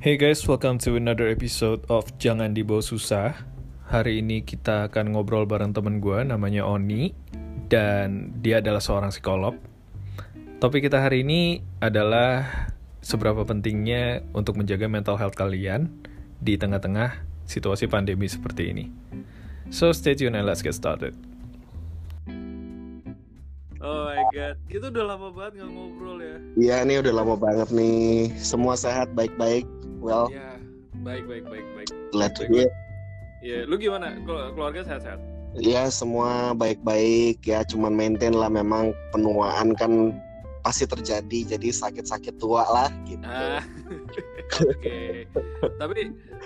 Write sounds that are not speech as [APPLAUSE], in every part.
Hey guys, welcome to another episode of Jangan Dibawa Susah. Hari ini kita akan ngobrol bareng temen gue, namanya Oni, dan dia adalah seorang psikolog. Topik kita hari ini adalah seberapa pentingnya untuk menjaga mental health kalian di tengah-tengah situasi pandemi seperti ini. So stay tuned and let's get started. Oh my god, kita udah lama banget nggak ngobrol ya. Iya nih udah lama banget nih. Semua sehat baik-baik. Well, Ya, baik baik baik baik. glad to hear. Ya, lu gimana? Kelu- Keluarga sehat-sehat? Ya semua baik-baik ya. Cuman maintain lah memang penuaan kan pasti terjadi. Jadi sakit-sakit tua lah gitu. Ah, [LAUGHS] oke. Tapi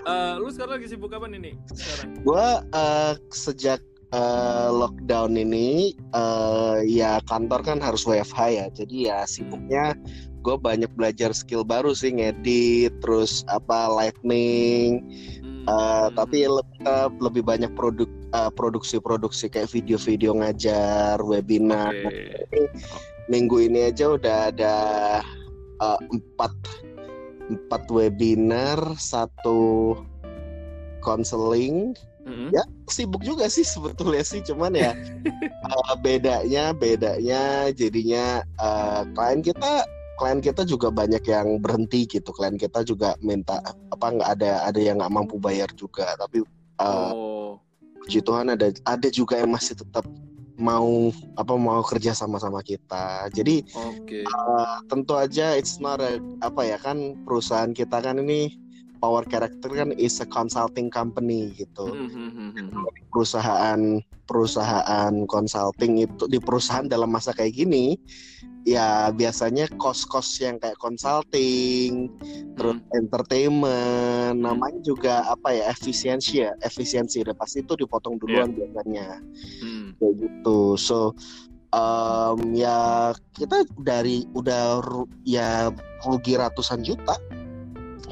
eh, lu sekarang lagi sibuk apa nih nih? Sekarang? Gua eh, sejak eh, lockdown ini eh, ya kantor kan harus WFH ya. Jadi ya sibuknya gue banyak belajar skill baru sih ngedit terus apa lightning Hmm, Uh, tapi lebih, uh, lebih banyak produk uh, produksi-produksi kayak video-video ngajar, webinar. Oke. Minggu ini aja udah ada uh, empat empat webinar, satu konseling. Mm-mm. Ya sibuk juga sih sebetulnya sih, cuman ya uh, [LAUGHS] bedanya bedanya jadinya uh, klien kita klien kita juga banyak yang berhenti gitu. Klien kita juga minta apa nggak ada ada yang nggak mampu bayar juga, tapi uh, Oh, puji Tuhan ada ada juga yang masih tetap mau apa mau kerja sama sama kita. Jadi oke. uh, tentu aja it's not a, apa ya kan perusahaan kita kan ini Power Character kan is a consulting company gitu. Hmm, hmm, hmm. Perusahaan perusahaan consulting itu di perusahaan dalam masa kayak gini ya biasanya kos-kos yang kayak consulting terus entertainment namanya juga apa ya efisiensi ya efisiensi dan pasti itu dipotong duluan biasanya. Hmm. kayak gitu. So um, ya kita dari udah ya rugi ratusan juta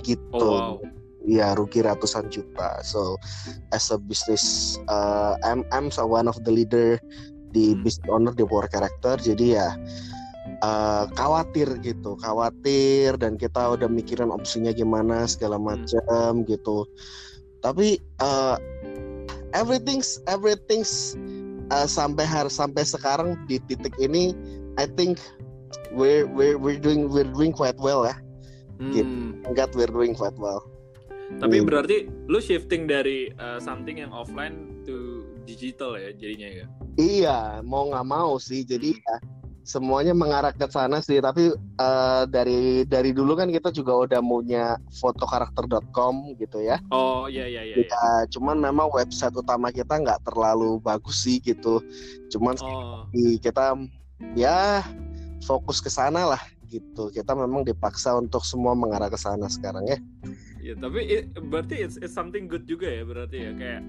gitu. Oh wow. ya rugi ratusan juta. So as a business uh, I'm I'm one of the leader di Hmm. business owner di Power Character. Jadi ya uh, khawatir gitu khawatir dan kita udah mikirin opsinya gimana segala macam gitu tapi uh, everything's everything's uh, sampai har sampai sekarang di titik ini I think we're we're we're doing we're doing quite well ya Hmm. God we're doing quite well Tapi Hmm. berarti lu shifting dari uh, something yang offline to digital ya jadinya ya? Iya, mau nggak mau sih. Jadi ya semuanya mengarah ke sana sih. Tapi eh, dari dari dulu kan kita juga udah punya fotokarakter.com gitu ya. Oh iya iya iya. iya. Ya, cuman memang website utama kita nggak terlalu bagus sih gitu. Cuman Oh. kita ya fokus ke sana lah gitu. Kita memang dipaksa untuk semua mengarah ke sana sekarang ya. Ya, tapi it- berarti it's, it's something good juga ya berarti ya kayak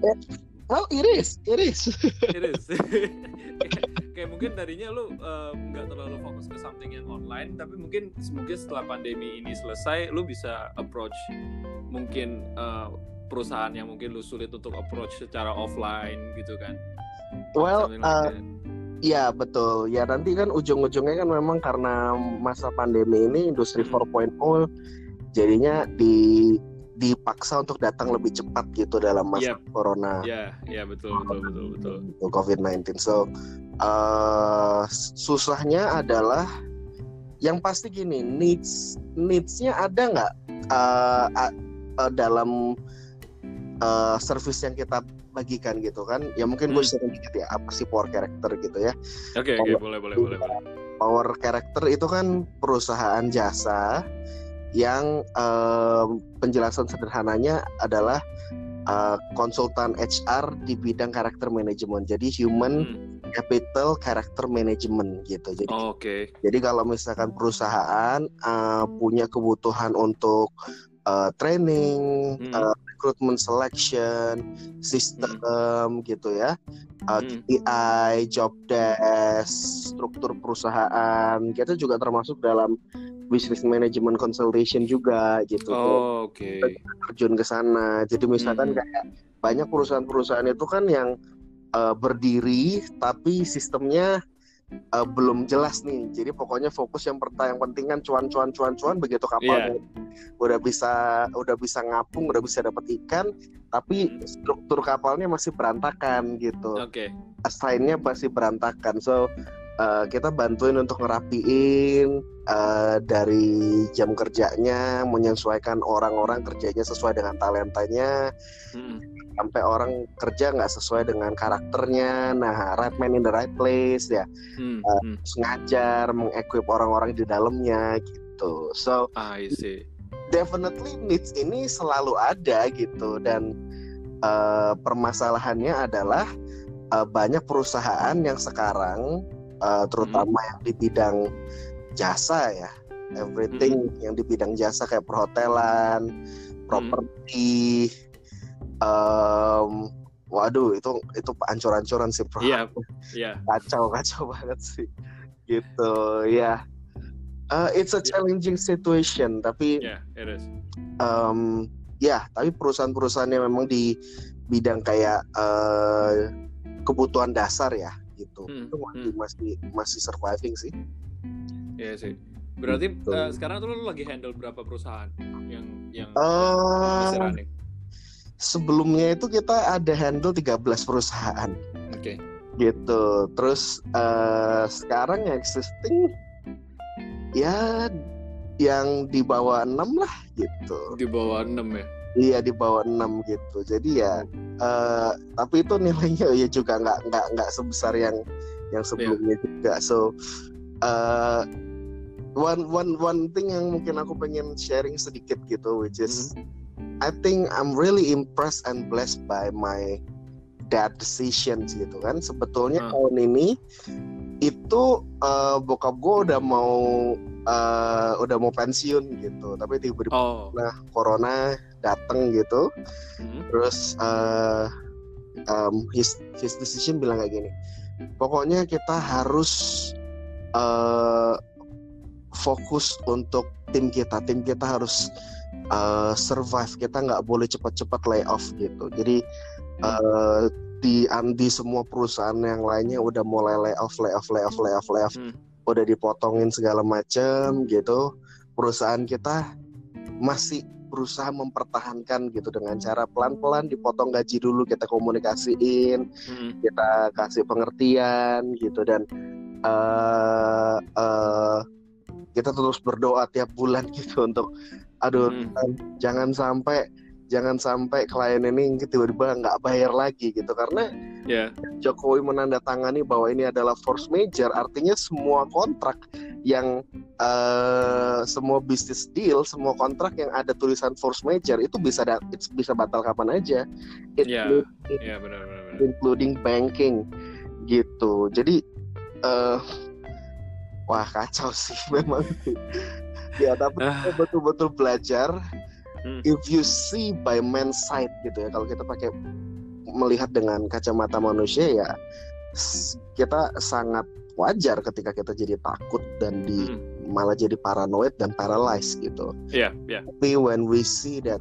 Oh, it is, it [LAUGHS] kayak, mungkin tadinya lu um, nggak terlalu fokus ke something yang online, tapi mungkin mungkin setelah pandemi ini selesai, lu bisa approach mungkin uh, perusahaan yang mungkin lu sulit untuk approach secara offline gitu kan? Well, uh, like that. Iya betul. Ya nanti kan ujung-ujungnya kan memang karena masa pandemi ini industri Hmm. 4.0 jadinya di dipaksa untuk datang lebih cepat gitu dalam masa Yep. corona Ya, ya betul betul betul betul. gitu, COVID-19. So uh, susahnya adalah yang pasti gini needs needs-nya ada nggak uh, uh, dalam uh, service yang kita bagikan gitu kan? Ya mungkin gue Hmm. sharing dikit ya apa sih power character gitu ya. Oke oke boleh boleh boleh boleh. Power Character itu kan perusahaan jasa yang eh, penjelasan sederhananya adalah eh, konsultan HR di bidang karakter manajemen. Jadi human Hmm. capital character management gitu. Jadi Oh, Oke. jadi kalau misalkan perusahaan eh, punya kebutuhan untuk eh, training, Hmm. eh, recruitment selection, sistem gitu ya, eh, Hmm. KPI, job desk, struktur perusahaan, kita juga termasuk dalam business management consultation juga gitu. Oh, Oke. terjun ke sana. Jadi misalkan Hmm. kayak banyak perusahaan-perusahaan itu kan yang eh, berdiri tapi sistemnya uh, belum jelas nih. Jadi pokoknya fokus yang pertama yang penting kan cuan cuan cuan cuan begitu kapalnya Iya. udah bisa udah bisa ngapung, udah bisa dapat ikan, tapi Hmm. struktur kapalnya masih berantakan gitu. Oke. Assignnya masih berantakan. So uh, kita bantuin untuk ngerapiin uh, dari jam kerjanya, menyesuaikan orang-orang kerjanya sesuai dengan talentanya, Mm-mm. Sampai orang kerja nggak sesuai dengan karakternya. Nah, right man in the right place ya, Hmm, Uh, hmm. ngajar, mengequip orang-orang di dalamnya gitu. So I see. definitely needs ini selalu ada gitu dan uh, permasalahannya adalah uh, banyak perusahaan yang sekarang uh, terutama yang di bidang jasa ya everything yang di bidang jasa kayak perhotelan properti um, waduh itu itu ancur-ancuran sih bro Iya, [LAUGHS] iya. kacau kacau [LAUGHS] banget sih gitu ya Uh, it's a challenging situation tapi Yeah, it is. um, ya tapi perusahaan-perusahaan yang memang di bidang kayak eh, kebutuhan dasar ya gitu Hmm, itu masih masih masih surviving sih Iya sih. Berarti Gitu. eh, sekarang tuh lu lagi handle berapa perusahaan yang yang Eh, masih running? Sebelumnya itu kita ada handle 13 perusahaan Oke. gitu terus eh, sekarang yang existing ya yang di bawah 6 lah gitu Di bawah 6 ya. Iya di bawah 6 gitu. Jadi ya eh, tapi itu nilainya ya juga nggak nggak nggak sebesar yang yang sebelumnya juga. So eh one one one thing yang mungkin aku pengen sharing sedikit gitu which is I think I'm really impressed and blessed by my dad decisions gitu kan. Sebetulnya Hmm. tahun ini itu eh, bokap gue udah mau eh, udah mau pensiun gitu. Tapi tiba-tiba Oh. nah corona datang gitu Hmm. terus eh um, his his decision bilang kayak gini pokoknya kita harus eh fokus untuk tim kita tim kita harus eh, survive kita nggak boleh cepat-cepat layoff gitu jadi eh di di semua perusahaan yang lainnya udah mulai layoff layoff layoff layoff layoff Hmm. udah dipotongin segala macam gitu perusahaan kita masih berusaha mempertahankan gitu dengan cara pelan-pelan dipotong gaji dulu kita komunikasiin Hmm. kita kasih pengertian gitu dan eh eh, kita terus berdoa tiap bulan [LAUGHS] gitu untuk aduh Hmm. Jangan sampai jangan sampai klien ini tiba-tiba nggak bayar lagi gitu karena Ya. Jokowi menandatangani bahwa ini adalah force major, artinya semua kontrak yang eh, semua bisnis deal, semua kontrak yang ada tulisan force major itu bisa da- it's bisa batal kapan aja, It- Ya. Ya benar benar benar. including banking gitu. Jadi eh wah kacau sih [LAUGHS] memang. Ya tapi Ah. betul-betul belajar. Hmm. If you see by man's sight gitu ya, kalau kita pakai melihat dengan kacamata manusia ya kita sangat wajar ketika kita jadi takut dan di Hmm. malah jadi paranoid dan paralyzed gitu. Iya, iya. Tapi when we see that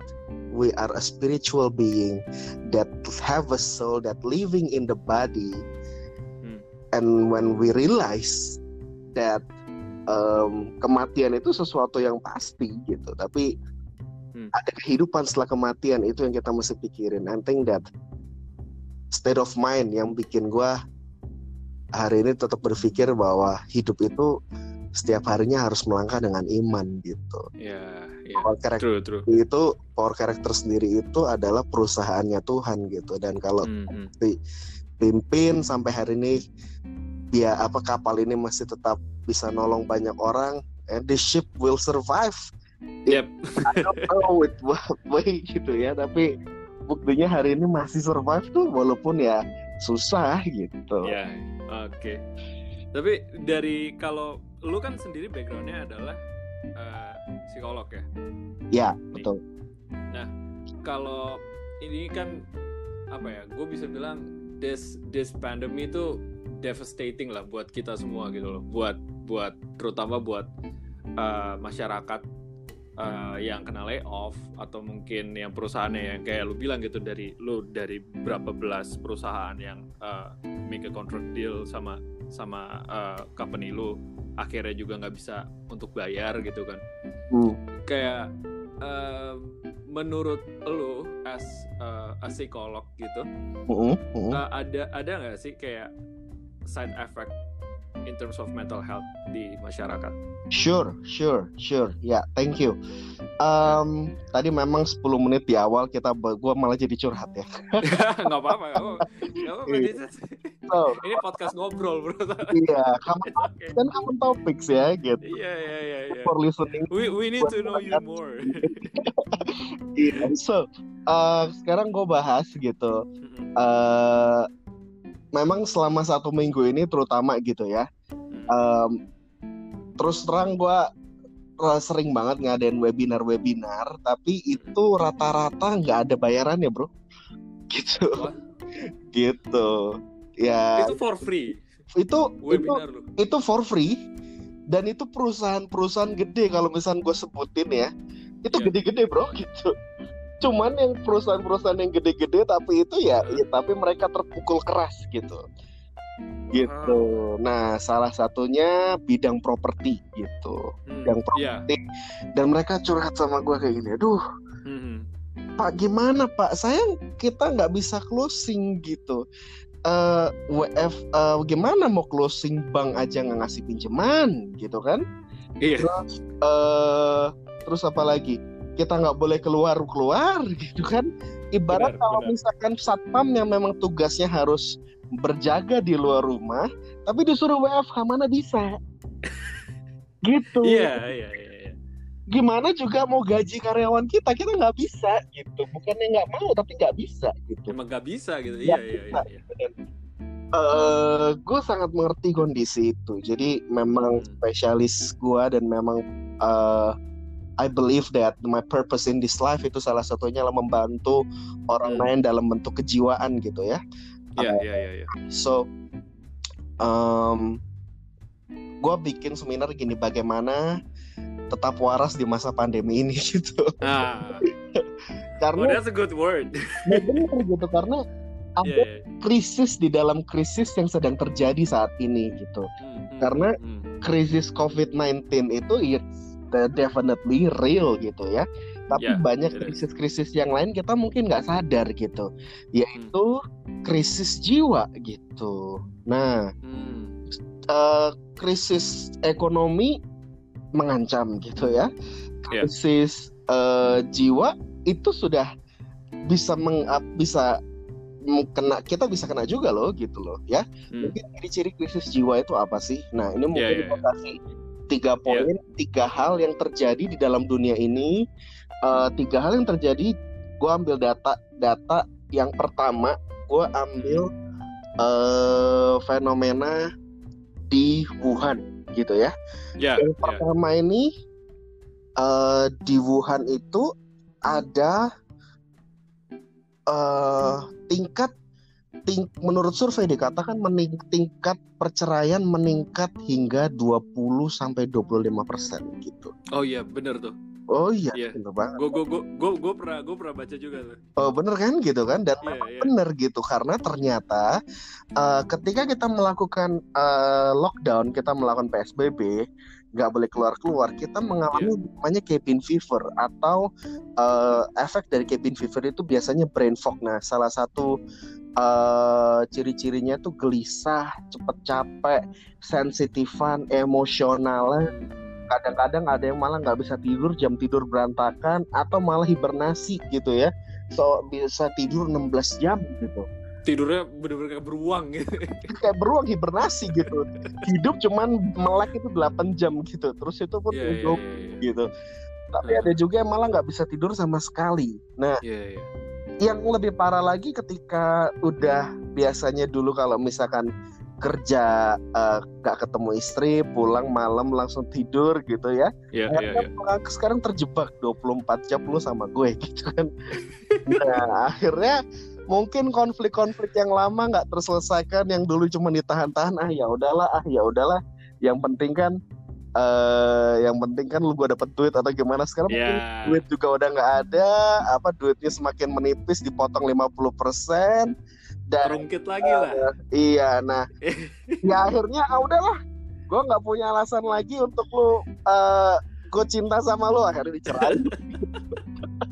we are a spiritual being that have a soul that living in the body, Hmm. and when we realize that um, kematian itu sesuatu yang pasti gitu, tapi Hmm. ada kehidupan setelah kematian itu yang kita mesti pikirin. I think that state of mind yang bikin gua hari ini tetap berpikir bahwa hidup itu setiap harinya harus melangkah dengan iman gitu. Iya, iya. Power character True, true. itu power character sendiri itu adalah perusahaannya Tuhan gitu dan kalau Hmm, hmm. pimpin sampai hari ini dia apa kapal ini masih tetap bisa nolong banyak orang and the ship will survive Yep. [LAUGHS] I don't know with what way gitu ya tapi buktinya hari ini masih survive tuh walaupun ya susah gitu Ya, oke. Tapi dari kalau lu kan sendiri backgroundnya adalah eh, psikolog ya. ya betul Kalau ini kan apa ya? Gue bisa bilang this this pandemi itu devastating lah buat kita semua gitu loh. Buat buat terutama buat eh, masyarakat eh, yang kena layoff atau mungkin yang perusahaannya yang kayak lu bilang gitu dari lu dari berapa belas perusahaan yang eh, make a contract deal sama sama uh, company lu akhirnya juga nggak bisa untuk bayar gitu kan Hmm. kayak uh, menurut lu as uh, a psikolog gitu Mm-mm, mm-mm. uh, ada ada nggak sih kayak side effect in terms of mental health di masyarakat Sure, sure, sure. Ya, thank you. Um, tadi memang 10 menit di awal kita gua malah jadi curhat ya. [LAUGHS] nggak apa-apa nggak apa-apa Iya. ini podcast ngobrol bro iya, kamu [LAUGHS] okay. kan common topics ya gitu. iya iya iya iya For listening. we we need to know you more [LAUGHS] Iya. So, uh, sekarang gue bahas gitu. Mm-mm. Memang selama satu minggu ini terutama gitu ya. Em, terus terang gue sering banget ngadain webinar-webinar, tapi itu rata-rata nggak ada bayarannya bro. [LAUGHS] Gitu, gitu. Ya itu for free itu itu webinar lu itu for free dan itu perusahaan-perusahaan gede kalau misalnya gue sebutin ya itu Iya. gede-gede bro gitu cuman yang perusahaan-perusahaan yang gede-gede tapi itu ya, Hmm. ya tapi mereka terpukul keras gitu gitu nah salah satunya bidang properti gitu Hmm, yang iya properti dan mereka curhat sama gue kayak gini aduh Mhm. Pak gimana Pak? Saya kita nggak bisa closing gitu. Eh WF eh, gimana mau closing bank aja nggak ngasih pinjaman gitu kan? iya Terus eh terus apa lagi? Kita nggak boleh keluar keluar [LAUGHS] gitu kan? Ibarat Benar, kalau benar. misalkan satpam yang memang tugasnya harus berjaga di luar rumah, tapi disuruh WFH mana bisa? [LAUGHS] gitu iya iya iya iya. gimana juga mau gaji karyawan kita kita nggak bisa gitu bukannya nggak mau tapi nggak bisa gitu emang gak bisa gitu Nggak iya iya bisa. iya eh gue sangat mengerti kondisi itu jadi memang Hmm. spesialis gue dan memang eh, I believe that my purpose in this life itu salah satunya adalah membantu orang Hmm. lain dalam bentuk kejiwaan gitu ya iya iya iya iya so um, gue bikin seminar gini bagaimana tetap waras di masa pandemi ini [LAUGHS] gitu ah oh karena that's a good word [LAUGHS] Ya bener gitu karena ada iya iya. krisis di dalam krisis yang sedang terjadi saat ini gitu. Hmm, hmm, Karena- hmm. Krisis COVID-19 itu definitely real gitu ya. Tapi Ya, banyak krisis-krisis yang lain kita mungkin nggak sadar gitu. Yaitu krisis jiwa gitu. Nah, Hmm. eh, krisis ekonomi mengancam gitu ya. Ya. Krisis eh, jiwa itu sudah bisa meng, bisa kena kita bisa kena juga loh gitu loh ya. Hmm. Mungkin ciri-ciri krisis jiwa itu apa sih? Nah, ini mungkin Iya, iya, gue kasih tiga poin, tiga hal yang terjadi di dalam dunia ini. Eh, tiga hal yang terjadi, gue ambil data data yang pertama, gue ambil eh fenomena di Wuhan gitu ya. ya Yang ya pertama ini eh di Wuhan itu ada eh tingkat ting menurut survei dikatakan mening tingkat perceraian meningkat hingga 20 sampai 25 persen gitu. oh iya bener tuh Oh iya, Iya. bener banget. gue gue gue gue gue pernah gue pernah baca juga tuh Oh bener kan gitu kan dan iya iya bener gitu karena ternyata eh, ketika kita melakukan eh, lockdown kita melakukan psbb nggak boleh keluar keluar kita mengalami namanya cabin fever atau eh, efek dari cabin fever itu biasanya brain fog. Nah salah satu eh, ciri-cirinya tuh gelisah cepet capek sensitifan emosional kadang-kadang ada yang malah nggak bisa tidur jam tidur berantakan atau malah hibernasi gitu ya. So bisa tidur 16 jam gitu tidurnya bener-bener kayak beruang gitu. Kayak beruang hibernasi gitu. Hidup cuman melek itu 8 jam gitu terus itu pun iya iya hidup iya gitu. Tapi Hmm. ada juga yang malah nggak bisa tidur sama sekali. Nah iya iya. yang lebih parah lagi ketika udah biasanya dulu kalau misalkan kerja eh, nggak ketemu istri pulang malam langsung tidur gitu ya. Iya iya iya. Akhirnya sekarang terjebak 24 jam lu sama gue [LAUGHS] gitu kan. Nah akhirnya mungkin konflik-konflik yang lama nggak terselesaikan yang dulu cuma ditahan-tahan ah ya udahlah ah ya udahlah. Yang penting kan eh yang penting kan lu gua dapet duit atau gimana. Sekarang mungkin ya duit juga udah nggak ada apa duitnya semakin menipis dipotong 50% dan terungkit lagi lah. uh, iya nah [LAUGHS] ya akhirnya ah udahlah gue nggak punya alasan lagi untuk lu uh, gue cinta sama lu akhirnya dicerai [LAUGHS]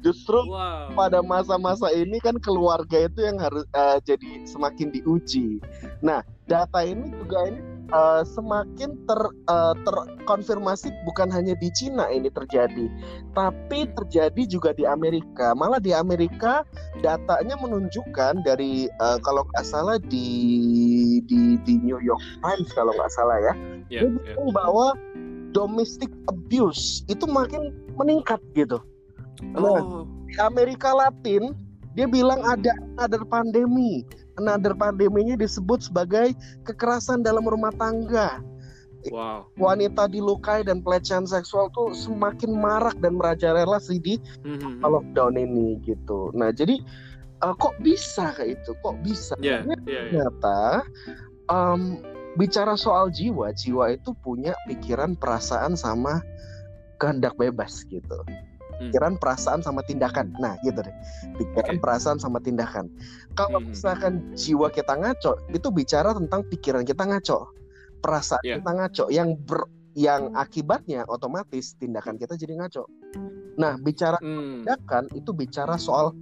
justru wow pada masa-masa ini kan keluarga itu yang harus uh, jadi semakin diuji. Nah, data ini juga ini uh, semakin ter uh, terkonfirmasi bukan hanya di Cina ini terjadi, tapi terjadi juga di Amerika. Malah di Amerika datanya menunjukkan dari uh, kalau nggak salah di di di New York Times kalau nggak salah ya, yeah, yeah. bahwa domestic abuse itu makin meningkat gitu. Nah, oh di Amerika Latin dia bilang ada another pandemi. Another pandeminya disebut sebagai kekerasan dalam rumah tangga. wow Wanita dilukai dan pelecehan seksual tuh semakin marak dan merajalela sih di Mhm. lockdown ini gitu. Nah, jadi uh, kok bisa kayak itu? Kok bisa? ya Karena ya ya ternyata um, bicara soal jiwa, jiwa itu punya pikiran, perasaan sama kehendak bebas gitu. Hmm. Pikiran, perasaan sama tindakan. Nah, gitu deh. Pikiran, Oke. perasaan sama tindakan. Kalau Hmm. misalkan jiwa kita ngaco, itu bicara tentang pikiran kita ngaco, perasaan Iya. kita ngaco, yang ber yang akibatnya otomatis tindakan kita jadi ngaco. Nah, bicara Hmm. tindakan itu bicara soal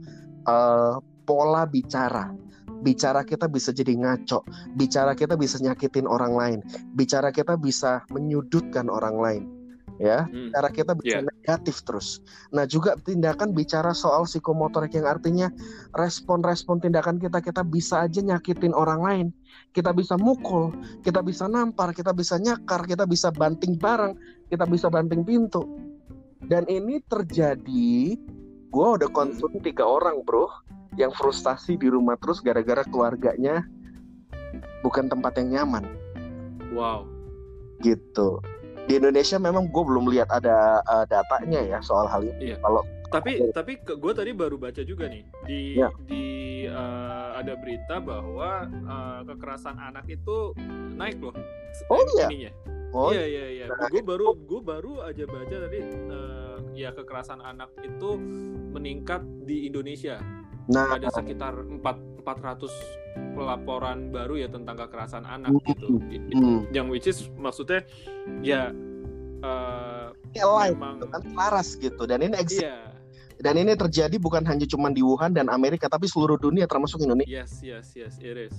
eh, pola bicara. Bicara kita bisa jadi ngaco, bicara kita bisa nyakitin orang lain, bicara kita bisa menyudutkan orang lain, ya. Hmm. Bicara kita bisa Iya. negatif terus. Nah juga tindakan bicara soal psikomotorik yang artinya respon-respon tindakan kita kita bisa aja nyakitin orang lain, kita bisa mukul, kita bisa nampar, kita bisa nyakar, kita bisa banting barang, kita bisa banting pintu. Dan ini terjadi, gue udah konsul tiga orang bro, yang frustasi di rumah terus gara-gara keluarganya bukan tempat yang nyaman wow gitu. Di Indonesia memang gue belum lihat ada uh, datanya ya soal hal ini. Iya. Kalau tapi tapi gue tadi baru baca juga nih di Ya. di eh, ada berita bahwa eh, kekerasan anak itu naik loh Oh, iya? ininya. oh iya iya iya nah, gue baru gue baru aja baca tadi eh, ya kekerasan anak itu meningkat di Indonesia nah ada sekitar 4 400 pelaporan baru ya tentang kekerasan anak Hmm. gitu. hmm, yang which is maksudnya ya eh, ini live memang gitu kan selaras gitu. Dan ini exist iya. dan ini terjadi bukan hanya cuma di Wuhan dan Amerika tapi seluruh dunia termasuk Indonesia. Yes yes yes it is.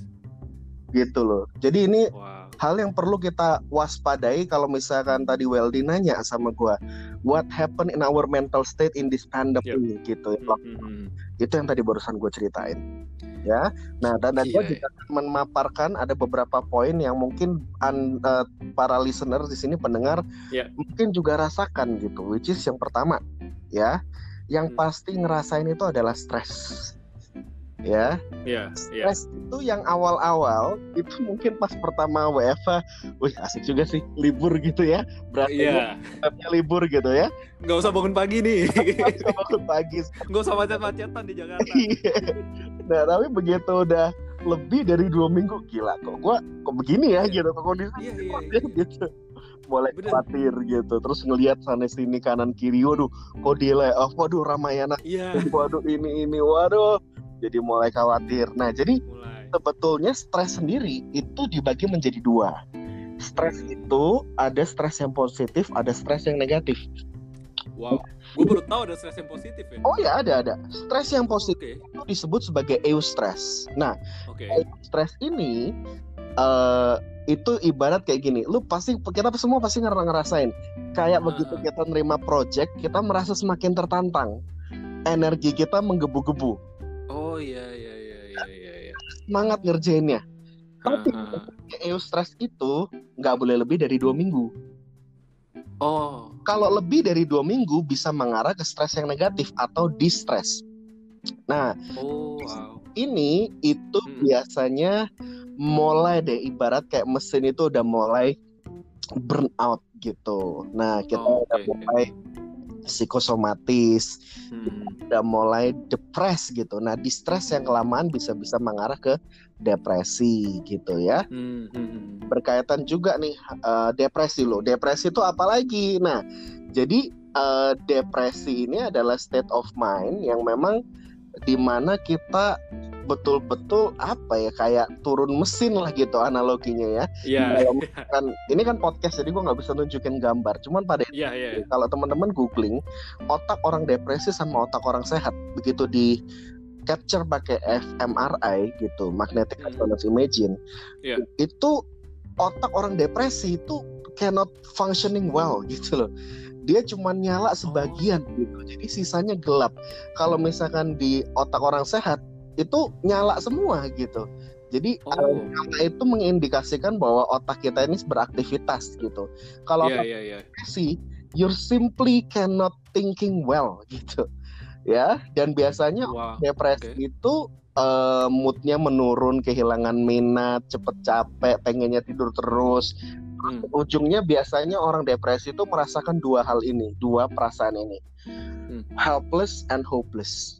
Gitu loh. Jadi ini wow. hal yang perlu kita waspadai kalau misalkan tadi Weldy nanya sama gua, what happened in our mental state in this pandemic Yep. gitu. Hmm, hmm, hmm. Itu yang tadi barusan gue ceritain. Ya. Nah, dan, dan gue Iya, juga memaparkan ada beberapa poin yang mungkin an- eh, para listener di sini pendengar Iya. mungkin juga rasakan gitu. Which is yang pertama, ya, yang Hmm. pasti ngerasain itu adalah stres. Ya, Iya, iya. stres itu yang awal-awal itu mungkin pas pertama WFA, wih asik juga sih libur gitu ya, berarti Iya, libur gitu ya, nggak usah bangun pagi nih, [LAUGHS] Nggak bangun pagi nggak usah macet-macetan di Jakarta. [LAUGHS] Iya. nah tapi begitu udah lebih dari dua minggu gila kok gua kok begini ya Iya. gitu kok kondisi Iya, iya, kok iya. gitu mulai Bener. khawatir gitu terus ngelihat sana sini kanan kiri waduh kok delay off waduh Ramayana Iya, waduh ini ini waduh jadi mulai khawatir. Nah jadi mulai. sebetulnya stres sendiri itu dibagi menjadi dua. Stres itu ada stres yang positif ada stres yang negatif. Wow, gue baru tahu ada stres yang positif ya. oh ya ada ada. Stres yang positif Oke, itu disebut sebagai eustress. Nah oke. stres ini eh itu ibarat kayak gini. Lu pasti kita semua pasti nger- ngerasain. Kayak Ah. begitu kita nerima project kita merasa semakin tertantang. Energi kita menggebu-gebu Oh iya, iya, iya, iya, iya. iya. semangat ngerjainnya tapi eustress itu nggak boleh lebih dari dua minggu Oh, kalau lebih dari dua minggu bisa mengarah ke stres yang negatif atau distress nah oh, wow. ini itu Hmm. biasanya mulai deh ibarat kayak mesin itu udah mulai burn out gitu. Nah, kita Oh, udah oke, mulai psikosomatis, Hmm. udah mulai depres gitu. Nah, distress yang kelamaan bisa-bisa mengarah ke depresi gitu ya. Hmm, hmm, hmm. Berkaitan juga nih eh, depresi loh. Depresi itu apa lagi? Nah, jadi eh, depresi ini adalah state of mind yang memang di mana kita betul-betul apa ya kayak turun mesin lah gitu analoginya ya. Iya. Kalau kan ini kan podcast jadi gue nggak bisa nunjukin gambar. Cuman pada Iya, iya. kalau teman-teman googling otak orang depresi sama otak orang sehat begitu di capture pakai fMRI gitu magnetic Hmm. resonance imaging Iya. itu otak orang depresi itu cannot functioning well [LAUGHS] gitu loh dia cuma nyala sebagian gitu jadi sisanya gelap kalau misalkan di otak orang sehat itu nyala semua gitu jadi Oh. eh, nyala itu mengindikasikan bahwa otak kita ini beraktivitas gitu kalau otak iya, iya. depresi you're simply cannot thinking well [LAUGHS] gitu ya dan biasanya Wah. depresi oke. itu eh, moodnya menurun kehilangan minat cepet capek pengennya tidur terus Hmm. ujungnya biasanya orang depresi itu merasakan dua hal ini dua perasaan ini Hmm. helpless and hopeless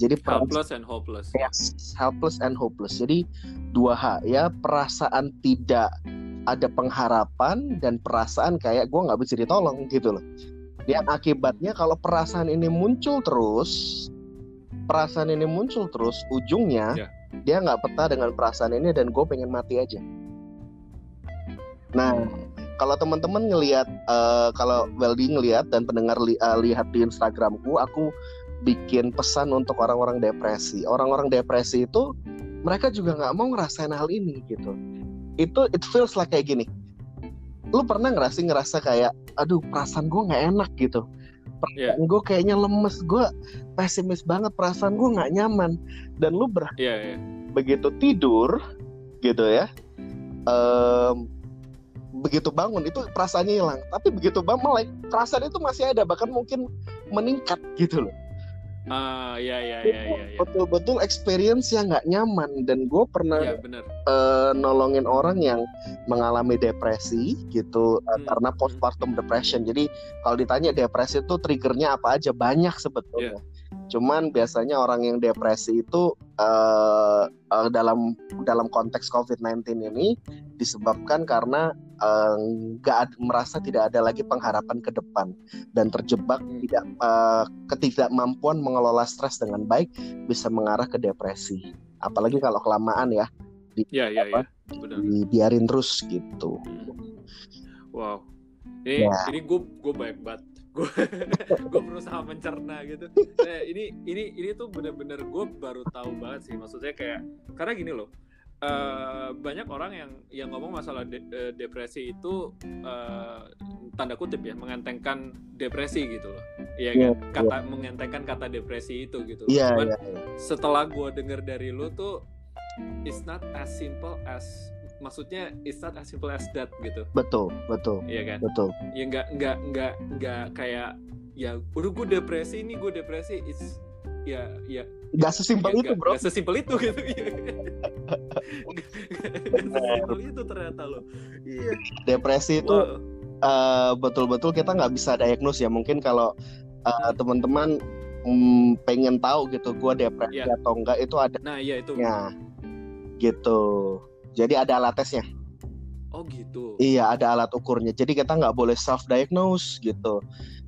jadi Helpless and hopeless. Yes, helpless and hopeless. Jadi dua H ya perasaan tidak ada pengharapan dan perasaan kayak gue nggak bisa ditolong gitu loh. Yang akibatnya kalau perasaan ini muncul terus, perasaan ini muncul terus, ujungnya Ya. dia nggak peta dengan perasaan ini dan gue pengen mati aja. Nah, kalau teman-teman ngelihat eh, kalau Weldy ngelihat dan pendengar li- eh, lihat di Instagramku, aku bikin pesan untuk orang-orang depresi. Orang-orang depresi itu mereka juga nggak mau ngerasain hal ini gitu. Itu it feels like kayak gini. Lu pernah ngerasa ngerasa kayak, aduh perasaan gue nggak enak gitu. Perasaan gue kayaknya lemes, gue pesimis banget, perasaan gue nggak nyaman. Dan lu ber Iya, iya. begitu tidur gitu ya em, begitu bangun itu perasaannya hilang tapi begitu bangun melek perasaan itu masih ada bahkan mungkin meningkat gitu loh Ah, iya, iya, iya, iya. betul-betul experience yang nggak nyaman dan gue pernah benar. eh, nolongin orang yang mengalami depresi gitu eh, Hmm, karena postpartum depression jadi kalau ditanya depresi itu triggernya apa aja banyak sebetulnya Iya. cuman biasanya orang yang depresi itu eh, eh, dalam dalam konteks COVID-19 ini disebabkan karena eh, nggak ad- merasa tidak ada lagi pengharapan ke depan dan terjebak Hmm. tidak eh, ketidakmampuan mengelola stres dengan baik bisa mengarah ke depresi apalagi kalau kelamaan ya Iya, iya, iya. Benar. dibiarin terus gitu Hmm. Wow. Ini Ya. ini gue gue baik banget. Gue [LAUGHS] gue berusaha mencerna gitu. Eh, ini ini ini tuh bener-bener gue baru tahu banget sih. Maksudnya kayak karena gini loh. eh, banyak orang yang yang ngomong masalah de- eh, depresi itu eh, tanda kutip ya mengentengkan depresi gitu loh. Iya Iya, kan? Kata mengentengkan kata depresi itu gitu. iya Cuman iya iya. setelah gue denger dari lu tuh it's not as simple as maksudnya it's not as simple as that gitu. Betul betul iya kan? betul. Ya nggak nggak nggak nggak kayak ya udah gue depresi ini gue depresi. It's ya ya. Nggak sesimpel ya, itu nggak- bro. nggak sesimpel itu gitu Nggak- nggak sesimpel itu ternyata lo iya. Depresi itu Wow. eh, betul-betul kita nggak bisa diagnose ya. Mungkin kalau eh, teman-teman mm, pengen tahu gitu gue depresi Iya. atau enggak itu ada nah iya itu. Gitu jadi ada alat tesnya. Oh gitu. Iya ada alat ukurnya. Jadi kita nggak boleh self diagnose gitu.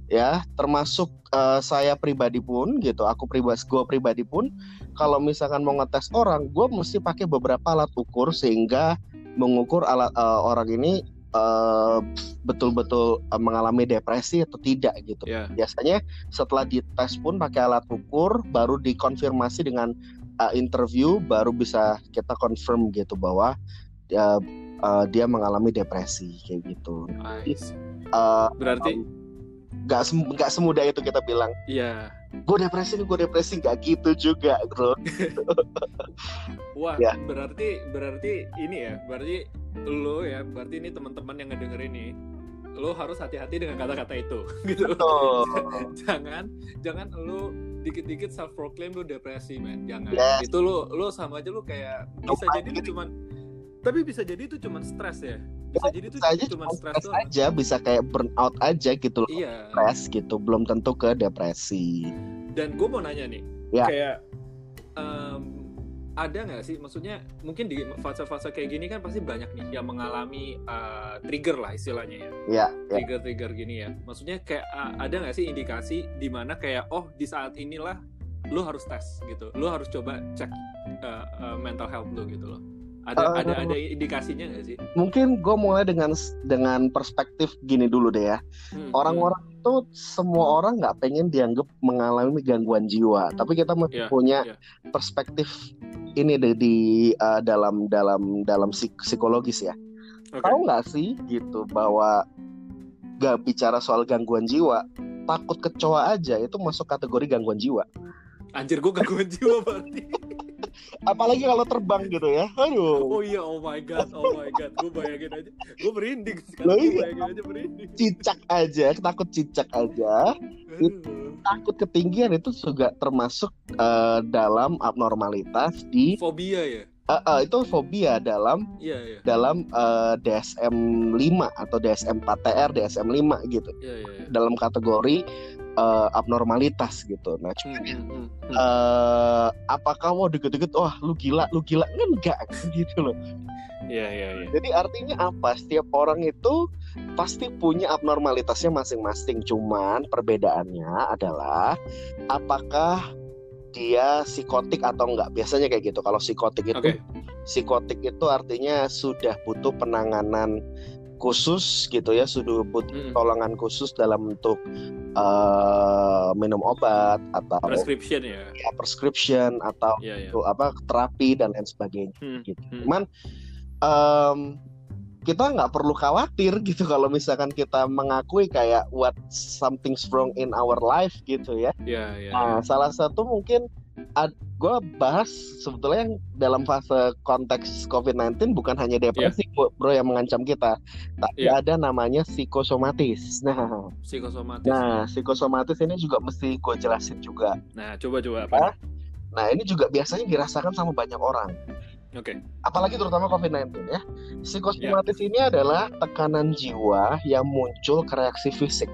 Ya termasuk eh, saya pribadi pun gitu aku pribadi gue pribadi pun kalau misalkan mau ngetes orang gue mesti pakai beberapa alat ukur sehingga mengukur alat eh, orang ini eh, betul-betul eh, mengalami depresi atau tidak gitu. Ya biasanya setelah dites pun pakai alat ukur baru dikonfirmasi dengan uh, interview baru bisa kita confirm gitu bahwa uh, uh, dia mengalami depresi kayak gitu see. Uh, berarti nggak sem- nggak semudah itu kita bilang ya gue depresi nih gue depresi nggak gitu juga bro [LAUGHS] Wah, Ya. berarti berarti ini ya, berarti lo ya, berarti ini teman-teman yang ngedenger ini, lo harus hati-hati dengan kata-kata itu, [LAUGHS] gitu. Betul. jangan, jangan lo dikit-dikit self proclaim lo depresi, men. Jangan. Yes. Itu lo lo sama aja lo kayak bisa jadi itu cuman tapi bisa jadi itu cuman stres ya. Bisa jadi itu aja cuman cuma stres doang. aja bisa kayak burnout aja gitu loh Iya. stres gitu belum tentu ke depresi Dan gue mau nanya nih, Ya. kayak em, ada nggak sih, maksudnya mungkin di fase-fase kayak gini kan pasti banyak nih yang mengalami eh, trigger lah istilahnya ya, ya ya trigger-trigger gini ya. Maksudnya kayak eh, ada nggak sih indikasi di mana kayak oh di saat inilah lu harus tes gitu, lu harus coba cek uh, uh, mental health lu gitu loh. Ada Uh, ada ada indikasinya nggak sih? Mungkin gue mulai dengan dengan perspektif gini dulu deh ya. Hmm, Orang-orang itu semua orang nggak pengen dianggap mengalami gangguan jiwa, tapi kita mesti Iya, punya iya. perspektif ini deh di uh, dalam dalam dalam psik- psikologis ya. Oke. Tahu nggak sih gitu bahwa gak bicara soal gangguan jiwa, takut kecoa aja itu masuk kategori gangguan jiwa. anjir gue gangguan jiwa berarti [LAUGHS] Apalagi kalau terbang gitu ya. Aduh. oh iya oh my god oh my god gue bayangin aja gue merinding sekarang gue iya. bayangin aja merinding Cicak aja, takut cicak aja. Takut ketinggian itu juga termasuk eh, dalam abnormalitas di fobia ya eh, eh, itu fobia dalam iya iya dalam eh, DSM 5 atau DSM 4TR, DSM 5 gitu. iya iya iya. Dalam kategori eh, abnormalitas gitu. Nah, Hmm, hmm, hmm, hmm. eh apakah wah deket-deket wah lu gila lu gila enggak [LAUGHS] gitu loh iya iya iya jadi artinya apa setiap orang itu pasti punya abnormalitasnya masing-masing cuman perbedaannya adalah apakah dia psikotik atau enggak biasanya kayak gitu kalau psikotik itu Oke. psikotik itu artinya sudah butuh penanganan khusus gitu ya sudah butuh Mm-mm. pertolongan khusus dalam bentuk eh, minum obat atau prescription ya ya, prescription atau iya iya itu apa terapi dan lain sebagainya Hmm, gitu. hmm. Cuman em, kita nggak perlu khawatir gitu kalau misalkan kita mengakui kayak what something's wrong in our life gitu ya. iya iya Nah, salah satu mungkin gue bahas sebetulnya yang dalam fase konteks COVID-19 bukan hanya depresi bro bro, yang mengancam kita, tapi Iya. ada namanya psikosomatis. Nah, psikosomatis nah psikosomatis ini juga mesti gue jelasin juga. nah coba coba apa Hah? Nah, ini juga biasanya dirasakan sama banyak orang. oke apalagi terutama COVID-19 ya. Psikosomatis ini adalah tekanan jiwa yang muncul ke reaksi fisik.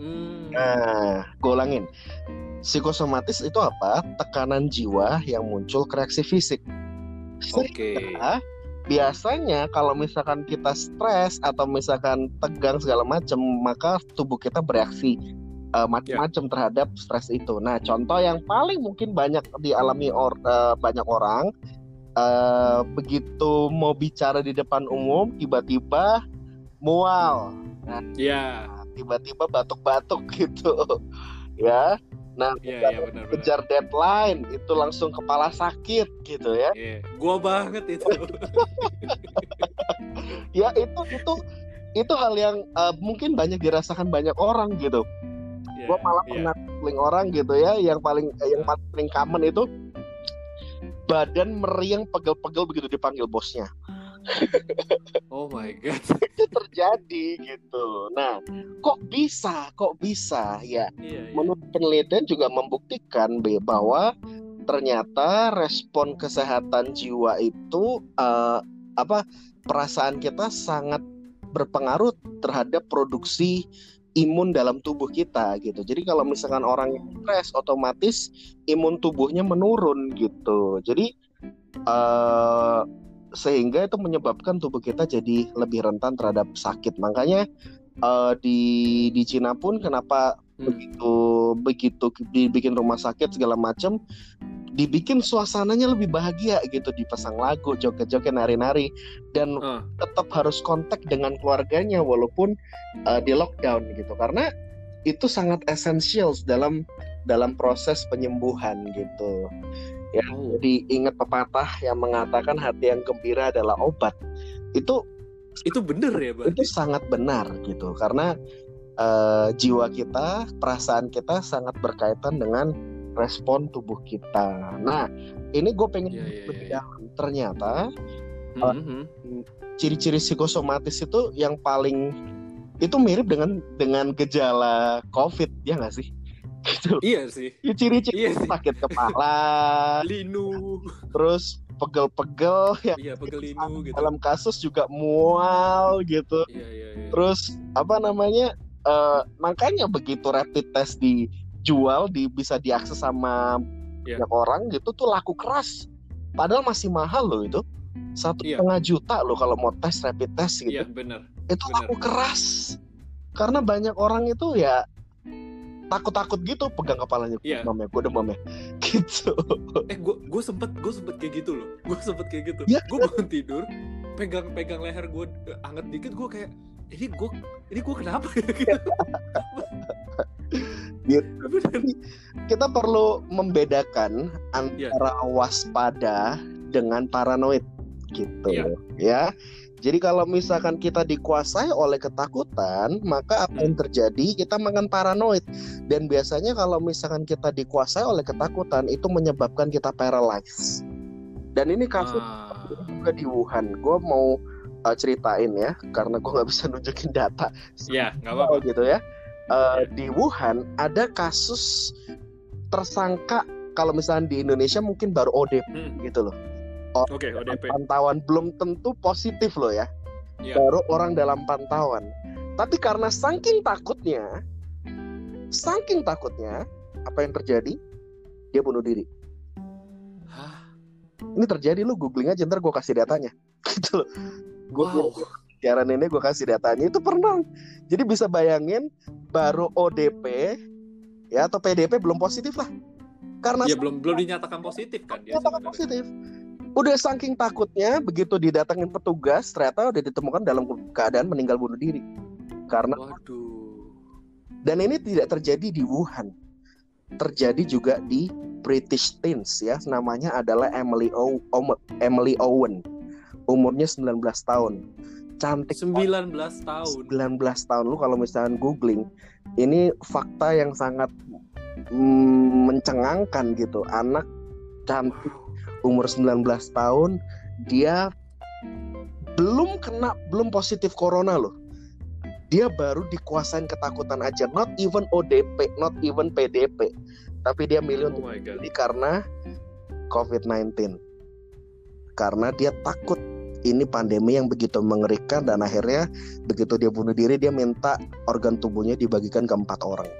Hmm, Nah, gue ulangin. Psikosomatis itu apa? Tekanan jiwa yang muncul ke reaksi fisik. oke Sehingga biasanya kalau misalkan kita stres atau misalkan tegang segala macam, maka tubuh kita bereaksi eh, macam-macam terhadap stres itu. Nah, contoh yang paling mungkin banyak dialami or, eh, banyak orang eh, begitu mau bicara di depan umum tiba-tiba mual, iya tiba-tiba batuk-batuk [LAUGHS] gitu. Ya. Nah, iya iya benar benar kejar deadline itu langsung kepala sakit gitu ya. Iya, gua banget itu. [LAUGHS] Ya itu itu itu hal yang eh, mungkin banyak dirasakan banyak orang gitu. Iya, Gua malah iya. pernah paling orang gitu ya yang paling eh, yang paling common itu badan meriang pegel-pegel begitu dipanggil bosnya. [LAUGHS] Oh my god. Itu terjadi gitu. Nah, kok bisa? Kok bisa? Ya, Iya, iya. menurut penelitian juga membuktikan bahwa ternyata respon kesehatan jiwa itu eh, apa perasaan kita sangat berpengaruh terhadap produksi imun dalam tubuh kita gitu. Jadi kalau misalkan orang yang stres otomatis imun tubuhnya menurun gitu. Jadi eh sehingga itu menyebabkan tubuh kita jadi lebih rentan terhadap sakit. Makanya eh, di di Cina pun kenapa Hmm. begitu begitu dibikin rumah sakit segala macam dibikin suasananya lebih bahagia gitu dipasang lagu joget-joget nari-nari dan Ah. tetap harus kontak dengan keluarganya walaupun uh, di lockdown gitu karena itu sangat esensial dalam dalam proses penyembuhan gitu ya Oh. jadi ingat pepatah yang mengatakan hati yang gembira adalah obat itu Itu bener ya, Bang? itu sangat benar gitu karena eh, jiwa kita perasaan kita sangat berkaitan dengan respon tubuh kita nah ini gue pengen lebih iya. dalam. ternyata Mhm. ciri-ciri psikosomatis itu yang paling itu mirip dengan dengan gejala COVID ya nggak sih? Gitu. Iya sih. Ya, Ciri-ciri Iya sih. sakit kepala, [LAUGHS] Linu. terus pegel-pegel ya. Iya, pegel linu gitu. Dalam kasus juga mual gitu. Iya, iya, iya. Terus apa namanya? eh, makanya begitu rapid test dijual, di, bisa diakses sama Iya. banyak orang gitu tuh laku keras. Padahal masih mahal loh itu. Satu Iya. setengah juta loh kalau mau tes rapid test gitu. Iya, bener. itu Benar. laku keras karena banyak orang itu ya takut-takut gitu pegang kepalanya Iya. mame gue demam ya [LAUGHS] gitu eh gue gue sempet gue sempet kayak gitu loh gue sempet kayak gitu Iya. gue bangun tidur pegang pegang leher gue anget dikit gue kayak ini gue ini gue kenapa ya [LAUGHS] gitu. Bener. kita perlu membedakan antara waspada dengan paranoid gitu Iya. ya jadi kalau misalkan kita dikuasai oleh ketakutan maka apa yang terjadi? Kita makan paranoid. Dan biasanya kalau misalkan kita dikuasai oleh ketakutan itu menyebabkan kita paralyzed. Dan ini kasus Ah, juga di Wuhan. Gue mau uh, ceritain ya karena gue nggak bisa [LAUGHS] nunjukin data. Ya nggak apa-apa. [LAUGHS] Gitu ya. Eh, di Wuhan ada kasus tersangka. Kalau misalnya di Indonesia mungkin baru ODP Hmm, gitu loh. Oke ODP Pantauan belum tentu positif loh ya. Iya. Baru orang dalam pantauan. Tapi karena saking takutnya, saking takutnya, apa yang terjadi? Dia bunuh diri. Hah? Ini terjadi lu googling aja ntar gue kasih datanya. [LAUGHS] Gitu loh. Gue wow siaran ini gue kasih datanya itu pernah. Jadi bisa bayangin baru ODP ya atau PDP belum positif lah. Karena ya belum belum dinyatakan positif kan dia dinyatakan sebenarnya. positif. Udah saking takutnya begitu didatengin petugas ternyata udah ditemukan dalam keadaan meninggal bunuh diri. Karena waduh dan ini tidak terjadi di Wuhan. Terjadi juga di British Teens ya, namanya adalah Emily o Emily Owen. Umurnya 19 tahun. Cantik 19 tahun 19 tahun lu kalau misalnya googling ini fakta yang sangat mm, mencengangkan gitu anak cantik umur 19 tahun dia belum kena belum positif corona loh. Dia baru dikuasain ketakutan aja not even ODP not even PDP tapi dia milih oh untuk ini karena COVID-19 karena dia takut ini pandemi yang begitu mengerikan dan akhirnya begitu dia bunuh diri dia minta organ tubuhnya dibagikan ke empat orang.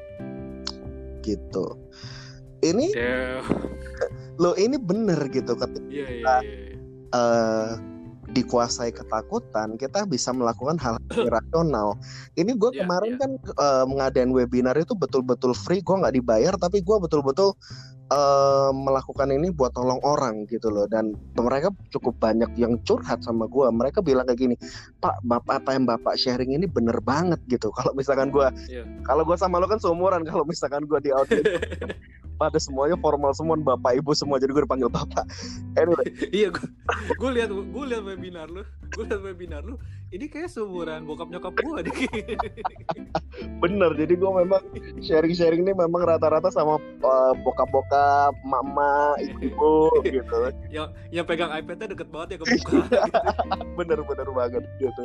Gitu ini Damn. [LAUGHS] lo ini bener gitu ketika Iya iya iya. eh, dikuasai ketakutan kita bisa melakukan hal [CLEARS THROAT] irasional ini gue Iya, kemarin iya. kan eh, mengadain webinar itu betul-betul free gue nggak dibayar tapi gue betul-betul eh, melakukan ini buat tolong orang gitu loh. Dan mereka cukup banyak yang curhat sama gue mereka bilang kayak gini pak bapak apa yang bapak sharing ini bener banget gitu. [LAUGHS] Kalau misalkan gue Iya. kalau gue sama lo kan seumuran. Kalau misalkan gue di audiens [LAUGHS] pada semuanya formal semua bapak ibu semua jadi gue dipanggil bapak. Anyway. [LAUGHS] Iya gue gue lihat gue lihat webinar lu gue lihat webinar lu ini kayak seumuran bokap nyokap gue deh [LAUGHS] Bener, jadi gue memang sharing-sharing ini memang rata-rata sama uh, bokap-bokap, mama, ibu [LAUGHS] gitu. yang yang pegang iPadnya deket banget ya ke muka [LAUGHS] Bener-bener banget gitu.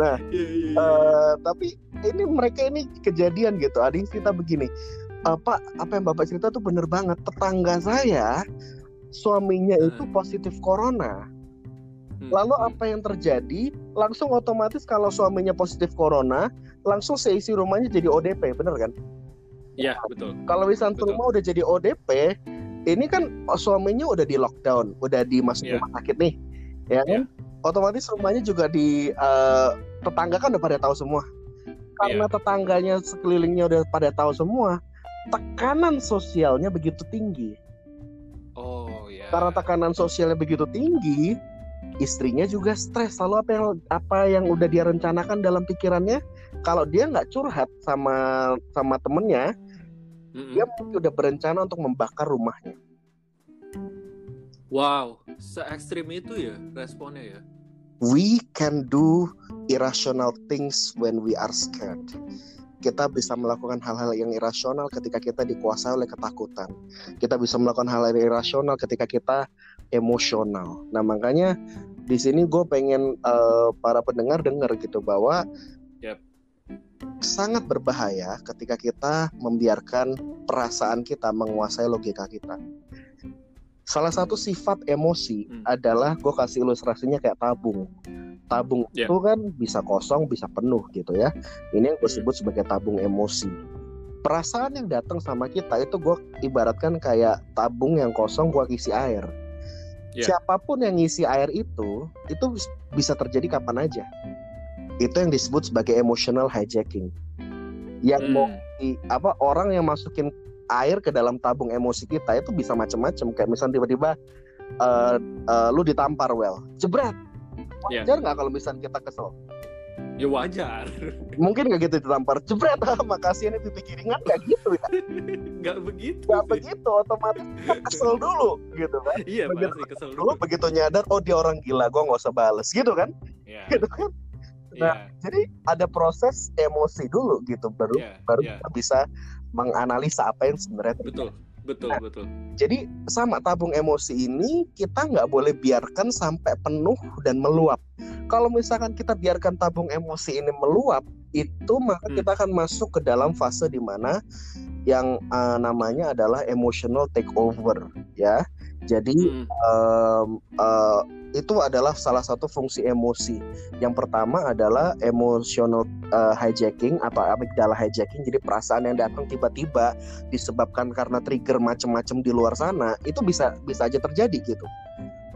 Iya, iya, iya. Eh, tapi ini mereka ini kejadian gitu. Ada yang cerita begini, "Eh, Pak, apa yang bapak cerita tuh bener banget. Tetangga saya suaminya itu Hmm. positif corona. Hmm, Lalu hmm. apa yang terjadi? Langsung otomatis kalau suaminya positif corona, langsung seisi rumahnya jadi ODP, bener kan? Iya betul. kalau misalnya rumah udah jadi ODP, ini kan suaminya udah di lockdown, udah dimasukin Iya. rumah sakit nih, ya kan? Otomatis rumahnya juga di eh, tetangga kan udah pada tahu semua. Karena Iya. tetangganya sekelilingnya udah pada tahu semua, tekanan sosialnya begitu tinggi. Oh ya. Karena tekanan sosialnya begitu tinggi, istrinya juga stres. Lalu apa yang apa yang udah dia rencanakan dalam pikirannya, kalau dia nggak curhat sama sama temennya, Mm-mm. dia mungkin udah berencana untuk membakar rumahnya. Wow, se ekstrim itu ya responnya ya. we can do irrational things when we are scared. Kita bisa melakukan hal-hal yang irasional ketika kita dikuasai oleh ketakutan. Kita bisa melakukan hal yang irasional ketika kita emosional. Nah makanya di sini gue pengen eh, para pendengar dengar gitu bahwa Yap. sangat berbahaya ketika kita membiarkan perasaan kita menguasai logika kita. Salah satu sifat emosi Hmm. adalah gue kasih ilustrasinya kayak tabung. Tabung Ya. itu kan bisa kosong, bisa penuh gitu ya. Ini yang gue Hmm. sebut sebagai tabung emosi. Perasaan yang datang sama kita itu gue ibaratkan kayak tabung yang kosong gue isi air. Ya. Siapa pun yang ngisi air itu, itu bis- bisa terjadi kapan aja. Itu yang disebut sebagai emotional hijacking. Yang mau Hmm. emosi apa orang yang masukin air ke dalam tabung emosi kita itu bisa macam-macam kayak misalnya tiba-tiba uh, uh, lu ditampar well jebret Iya. wajar nggak kalau misalnya kita kesel Ya wajar. [LAUGHS] mungkin nggak gitu ditampar jebret [LAUGHS] ah, makasih ini pipi kiringan nggak gitu ya Nggak begitu. nggak begitu otomatis kesel dulu gitu kan Iya Begitu pasti kesel dulu dulu. begitu nyadar oh dia orang gila gue nggak usah bales gitu kan Iya. gitu kan Nah, Iya. jadi ada proses emosi dulu gitu baru Iya. baru kita bisa menganalisa apa yang sebenarnya terjadi. Betul. Betul. Nah. Betul. Jadi sama tabung emosi ini kita nggak boleh biarkan sampai penuh dan meluap. Kalau misalkan kita biarkan tabung emosi ini meluap, itu maka Hmm. kita akan masuk ke dalam fase di mana yang uh, namanya adalah emotional takeover, ya. Jadi Hmm. um, uh, itu adalah salah satu fungsi emosi. Yang pertama adalah emotional uh, hijacking atau amygdala hijacking. Jadi perasaan yang datang tiba-tiba disebabkan karena trigger macam-macam di luar sana itu bisa bisa aja terjadi gitu.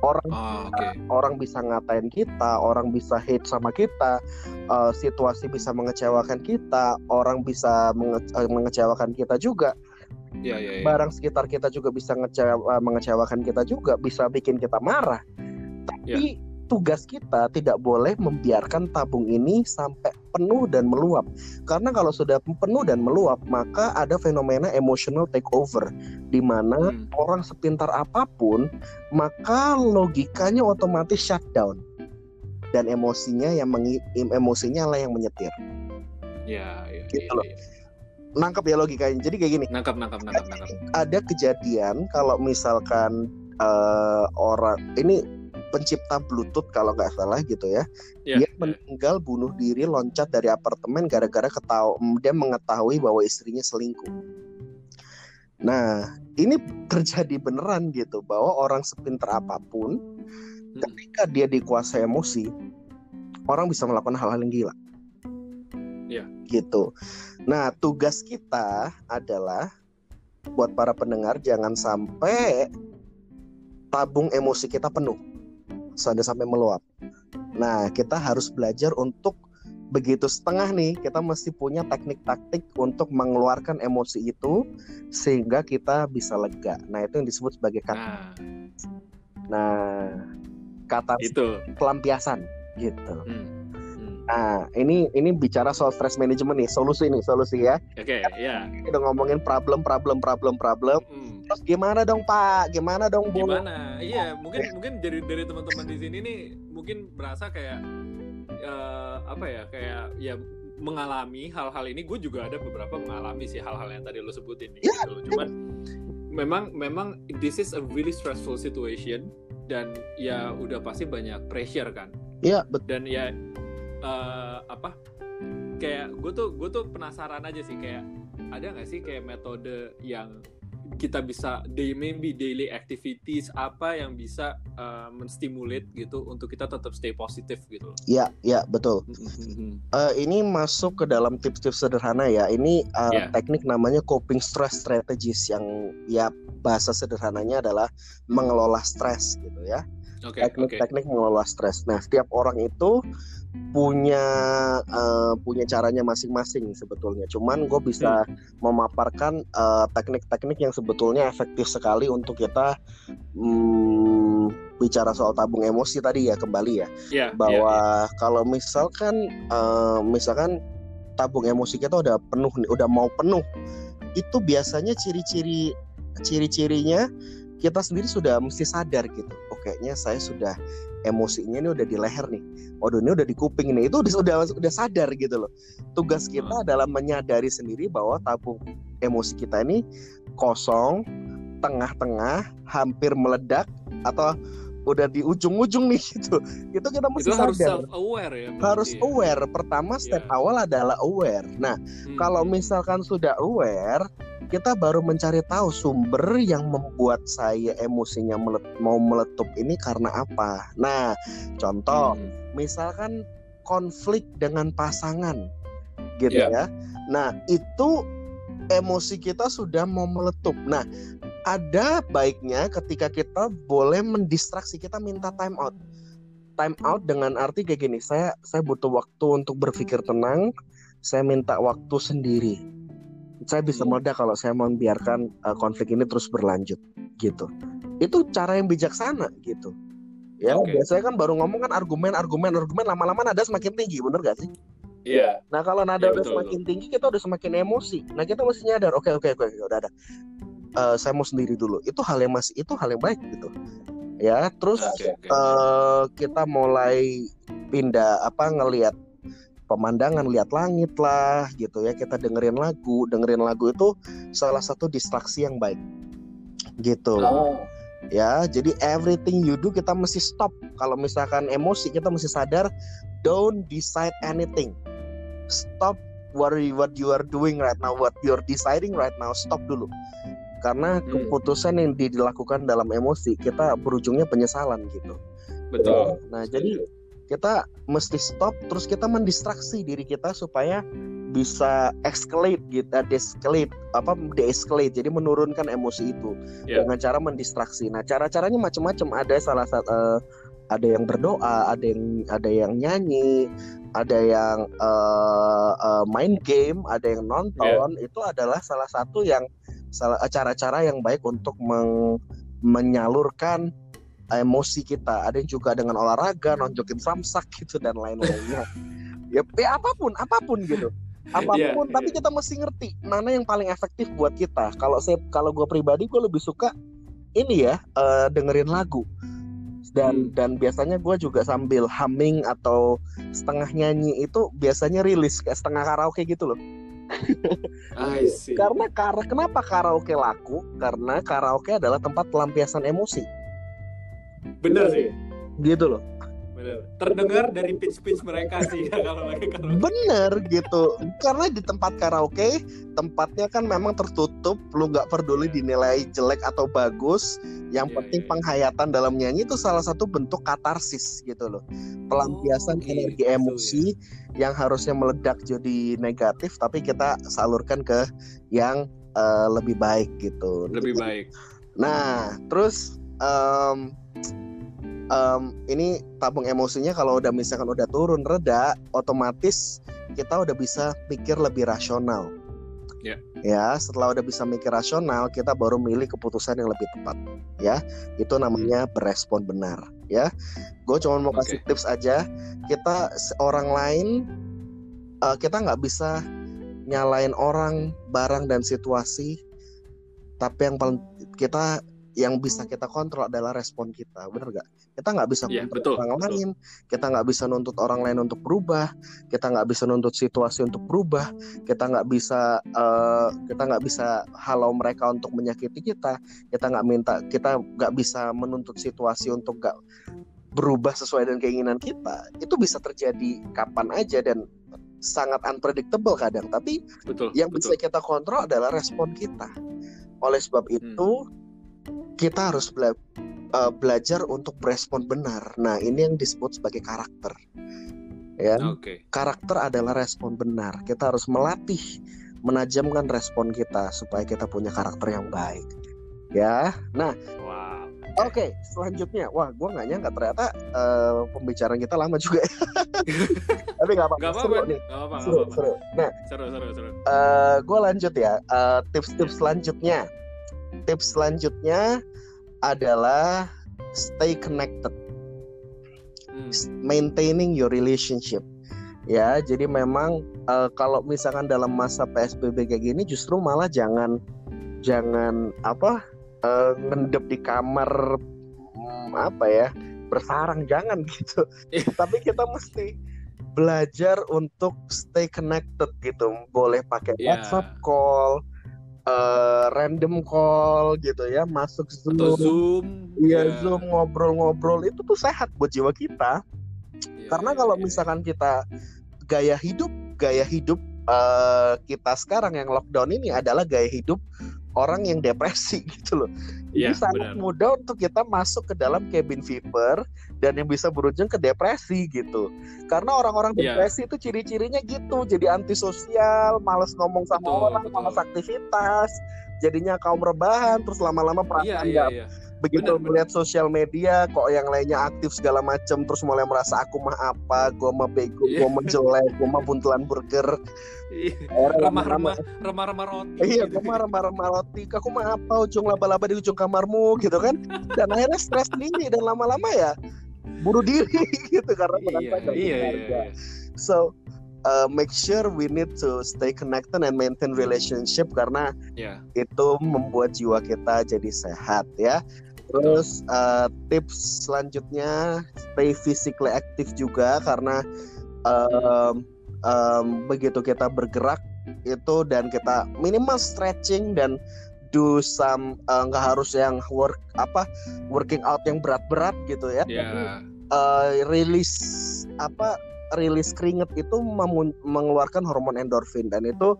Orang Oh, oke. orang bisa ngatain kita, orang bisa hate sama kita, uh, situasi bisa mengecewakan kita, orang bisa menge- uh, mengecewakan kita juga Iya, iya, iya. barang sekitar kita juga bisa ngecewa, mengecewakan kita juga, bisa bikin kita marah. Tapi tugas kita tidak boleh membiarkan tabung ini sampai penuh dan meluap. Karena kalau sudah penuh dan meluap, maka ada fenomena emotional takeover di mana Hmm. orang sepintar apa pun, maka logikanya otomatis shutdown. Dan emosinya yang mengi- emosinya lah yang menyetir. Iya, iya, Gitu iya, loh. iya. Nangkep ya logikanya. Jadi kayak gini, Nangkap, nangkap, nangkap, nangkap. ada kejadian kalau misalkan eh, orang ini pencipta Bluetooth kalau nggak salah gitu ya, Iya, dia iya. meninggal bunuh diri loncat dari apartemen gara-gara ketahu dia mengetahui bahwa istrinya selingkuh. Nah ini [LAUGHS] terjadi beneran gitu bahwa orang sepintar apa pun Hmm. ketika dia dikuasai emosi orang bisa melakukan hal-hal yang gila. Iya. Gitu. Nah tugas kita adalah buat para pendengar jangan sampai tabung emosi kita penuh sampai sampai meluap. Nah, kita harus belajar untuk begitu setengah nih, kita mesti punya teknik-taktik untuk mengeluarkan emosi itu sehingga kita bisa lega. Nah, itu yang disebut sebagai kata. Nah, Nah, kata itu. pelampiasan gitu. Hmm. Nah, ini ini bicara soal stress management nih, solusi nih, solusi ya. Oke, ya. Kita ngomongin problem, problem, problem, problem. Hmm. Terus gimana dong, Pak? Gimana dong, Bu? Gimana? Iya, mungkin mungkin dari dari teman-teman di sini nih mungkin berasa kayak eh, apa ya? Kayak ya mengalami hal-hal ini gue juga ada beberapa mengalami sih hal-hal yang tadi lo sebutin nih Ya, gitu. Cuman memang memang this is a really stressful situation dan ya udah pasti banyak pressure kan Iya, betul. dan ya eh, apa kayak gue tuh gue tuh penasaran aja sih kayak ada nggak sih kayak metode yang kita bisa day maybe daily activities apa yang bisa uh, menstimulate gitu untuk kita tetap stay positif gitu loh. Iya, iya, betul. Eh, ini masuk ke dalam tips-tips sederhana ya. Ini eh, Ya. teknik namanya coping stress strategies yang ya bahasa sederhananya adalah mengelola stres gitu ya. Oke oke. Teknik-teknik mengelola stres. Nah, setiap orang itu punya eh, punya caranya masing-masing sebetulnya. Cuman gue bisa memaparkan eh, teknik-teknik yang sebetulnya efektif sekali untuk kita hmm, bicara soal tabung emosi tadi ya kembali ya Ya, bahwa kalau misalkan eh, misalkan tabung emosi kita udah penuh nih, udah mau penuh, itu biasanya ciri-ciri ciri-cirinya kita sendiri sudah mesti sadar gitu. Kayaknya saya sudah emosinya ini udah di leher nih. Waduh ini udah di kuping nih. Itu udah udah, udah sadar gitu loh. Tugas kita adalah menyadari sendiri bahwa tabung emosi kita ini kosong, tengah-tengah, hampir meledak atau udah di ujung-ujung nih [LAUGHS] gitu. Itu kita mesti Itu harus sadar aware ya. berarti harus ya? aware. Pertama step Iya. awal adalah aware. Nah, Hmm, kalau hmm. misalkan sudah aware, kita baru mencari tahu sumber yang membuat saya emosinya melet- mau meletup ini karena apa. Nah, contoh, Hmm. misalkan konflik dengan pasangan, gitu Iya. ya. Nah, itu emosi kita sudah mau meletup. Nah, ada baiknya ketika kita boleh mendistraksi kita minta time out. Time out dengan arti kayak gini, saya saya butuh waktu untuk berpikir tenang, saya minta waktu sendiri. Saya bisa Hmm. meledak kalau saya membiarkan uh, konflik ini terus berlanjut gitu itu cara yang bijaksana gitu ya Oke. biasanya kan baru ngomong kan argumen argumen argumen lama-lama nada semakin tinggi bener gak sih Iya. nah kalau nada Iya, udah betul, semakin tinggi kita udah semakin emosi nah kita mesti nyadar oke oke oke udah ada Eh, saya mau sendiri dulu itu hal yang masih itu hal yang baik gitu ya terus Oke, oke. eh, kita mulai pindah apa ngelihat pemandangan lihat langit lah gitu ya. Kita dengerin lagu dengerin lagu itu salah satu distraksi yang baik. Gitu. Oh. ya jadi everything you do kita mesti stop. Kalau misalkan emosi kita mesti sadar don't decide anything. Stop what you, what you are doing right now what you're deciding right now stop dulu. Karena Hmm. keputusan yang di- dilakukan dalam emosi kita berujungnya penyesalan gitu. Betul. nah jadi kita mesti stop terus kita mendistraksi diri kita supaya bisa escalate gitu de-escalate apa de-escalate jadi menurunkan emosi itu Ya. dengan cara mendistraksi. Nah cara-caranya macam-macam. Ada salah satu eh, ada yang berdoa ada yang ada yang nyanyi ada yang eh, eh, main game ada yang nonton. Itu adalah salah satu yang salah cara-cara yang baik untuk meng- menyalurkan emosi kita. Ada yang juga dengan olahraga nonjokin samsak gitu dan lain-lainnya. Ya, ya apa pun apa pun gitu. Apa pun Iya, tapi iya. kita mesti ngerti mana yang paling efektif buat kita. Kalau saya kalau gue pribadi gue lebih suka ini ya eh, dengerin lagu. Dan Hmm. dan biasanya gue juga sambil humming atau setengah nyanyi itu biasanya rilis kayak setengah karaoke gitu loh. [LAUGHS] I see. karena kar kenapa karaoke laku? Karena karaoke adalah tempat pelampiasan emosi Bener sih. gitu loh. Bener. Terdengar dari pitch-pitch mereka sih [LAUGHS] kalau kalau bener gitu. Karena di tempat karaoke tempatnya kan memang tertutup lu nggak peduli dinilai jelek atau bagus. Yang Iya, penting iya. penghayatan dalam nyanyi itu salah satu bentuk katarsis gitu loh. Pelampiasan Oh, energi gitu emosi yang harusnya meledak jadi negatif tapi kita salurkan ke yang eh, lebih baik gitu. Lebih baik. Nah, terus em, em, ini tabung emosinya kalau udah misalkan udah turun reda, otomatis kita udah bisa pikir lebih rasional. Ya. Ya, setelah udah bisa mikir rasional, kita baru milih keputusan yang lebih tepat. Ya, itu namanya berespon benar. Ya, gue cuma mau kasih Oke. tips aja. Kita orang lain, eh, kita nggak bisa nyalain orang, barang dan situasi. Tapi yang paling kita yang bisa kita kontrol adalah respon kita, bener gak? Kita nggak bisa kontrol betul, orang betul. lain, kita nggak bisa nuntut orang lain untuk berubah, kita nggak bisa nuntut situasi untuk berubah, kita nggak bisa eh, kita nggak bisa halau mereka untuk menyakiti kita, kita nggak minta, kita nggak bisa menuntut situasi untuk nggak berubah sesuai dengan keinginan kita. Itu bisa terjadi kapan aja dan sangat unpredictable kadang. Tapi Betul. yang bisa betul. kita kontrol adalah respon kita. Oleh sebab Hmm. Kita harus bela- eh, belajar untuk berespon benar. Nah, ini yang disebut sebagai karakter. Ya, Oke. karakter adalah respon benar. Kita harus melatih menajamkan respon kita supaya kita punya karakter yang baik. Ya. Nah, Wow. oke, selanjutnya. Wah, gua nggak nyangka ternyata eh, pembicaraan kita lama juga. ya. [LAUGHS] Tapi nggak apa-apa. Gak seru apa-apa. nih. Gak apa-apa. Seru, apa-apa. seru. Nah, Seru, seru, seru. eh gue lanjut ya Eh, tips-tips selanjutnya tips selanjutnya adalah stay connected Hmm. maintaining your relationship ya jadi memang eh, kalau misalkan dalam masa psbb kayak gini justru malah jangan jangan apa eh, ngendep di kamar hmm, apa ya bersarang jangan [LAUGHS] gitu [LAUGHS] tapi kita mesti belajar untuk stay connected gitu boleh pakai Iya. WhatsApp call eh, random call gitu ya masuk Zoom Atau Zoom. Iya ya. Zoom ngobrol-ngobrol itu tuh sehat buat jiwa kita. Iya, Karena iya, kalau iya. misalkan kita gaya hidup gaya hidup eh, kita sekarang yang lockdown ini adalah gaya hidup orang yang depresi [LAUGHS] gitu loh. Jadi Iya, sangat benar. mudah untuk kita masuk ke dalam cabin fever dan yang bisa berujung ke depresi gitu. Karena orang-orang Iya. depresi itu ciri-cirinya gitu, jadi antisosial, males ngomong sama Betul, orang, betul. malas aktivitas, jadinya kaum rebahan, terus lama-lama perasaan iya, nggak iya. Begitu Bener, bener. melihat sosial media kok yang lainnya aktif segala macem terus mulai merasa aku mah apa gue mah bego gue Iya. mah jelek gue mah buntelan burger Iya. Remah-remah remah-remah roti iya gitu. gue mah remah-remah roti aku mah apa ujung laba-laba di ujung kamarmu gitu kan dan akhirnya stres sendiri dan lama-lama ya bunuh diri [LAUGHS] gitu karena iya merasa iya iya, berharga. iya. so uh, make sure we need to stay connected and maintain relationship karena Iya. itu membuat jiwa kita jadi sehat ya. Terus uh, tips selanjutnya stay physically active juga karena um, um, begitu kita bergerak itu dan kita minimal stretching dan do some uh, nggak harus yang work apa working out yang berat-berat gitu ya. Iya. Uh, rilis apa rilis keringet itu mengeluarkan hormon endorfin dan itu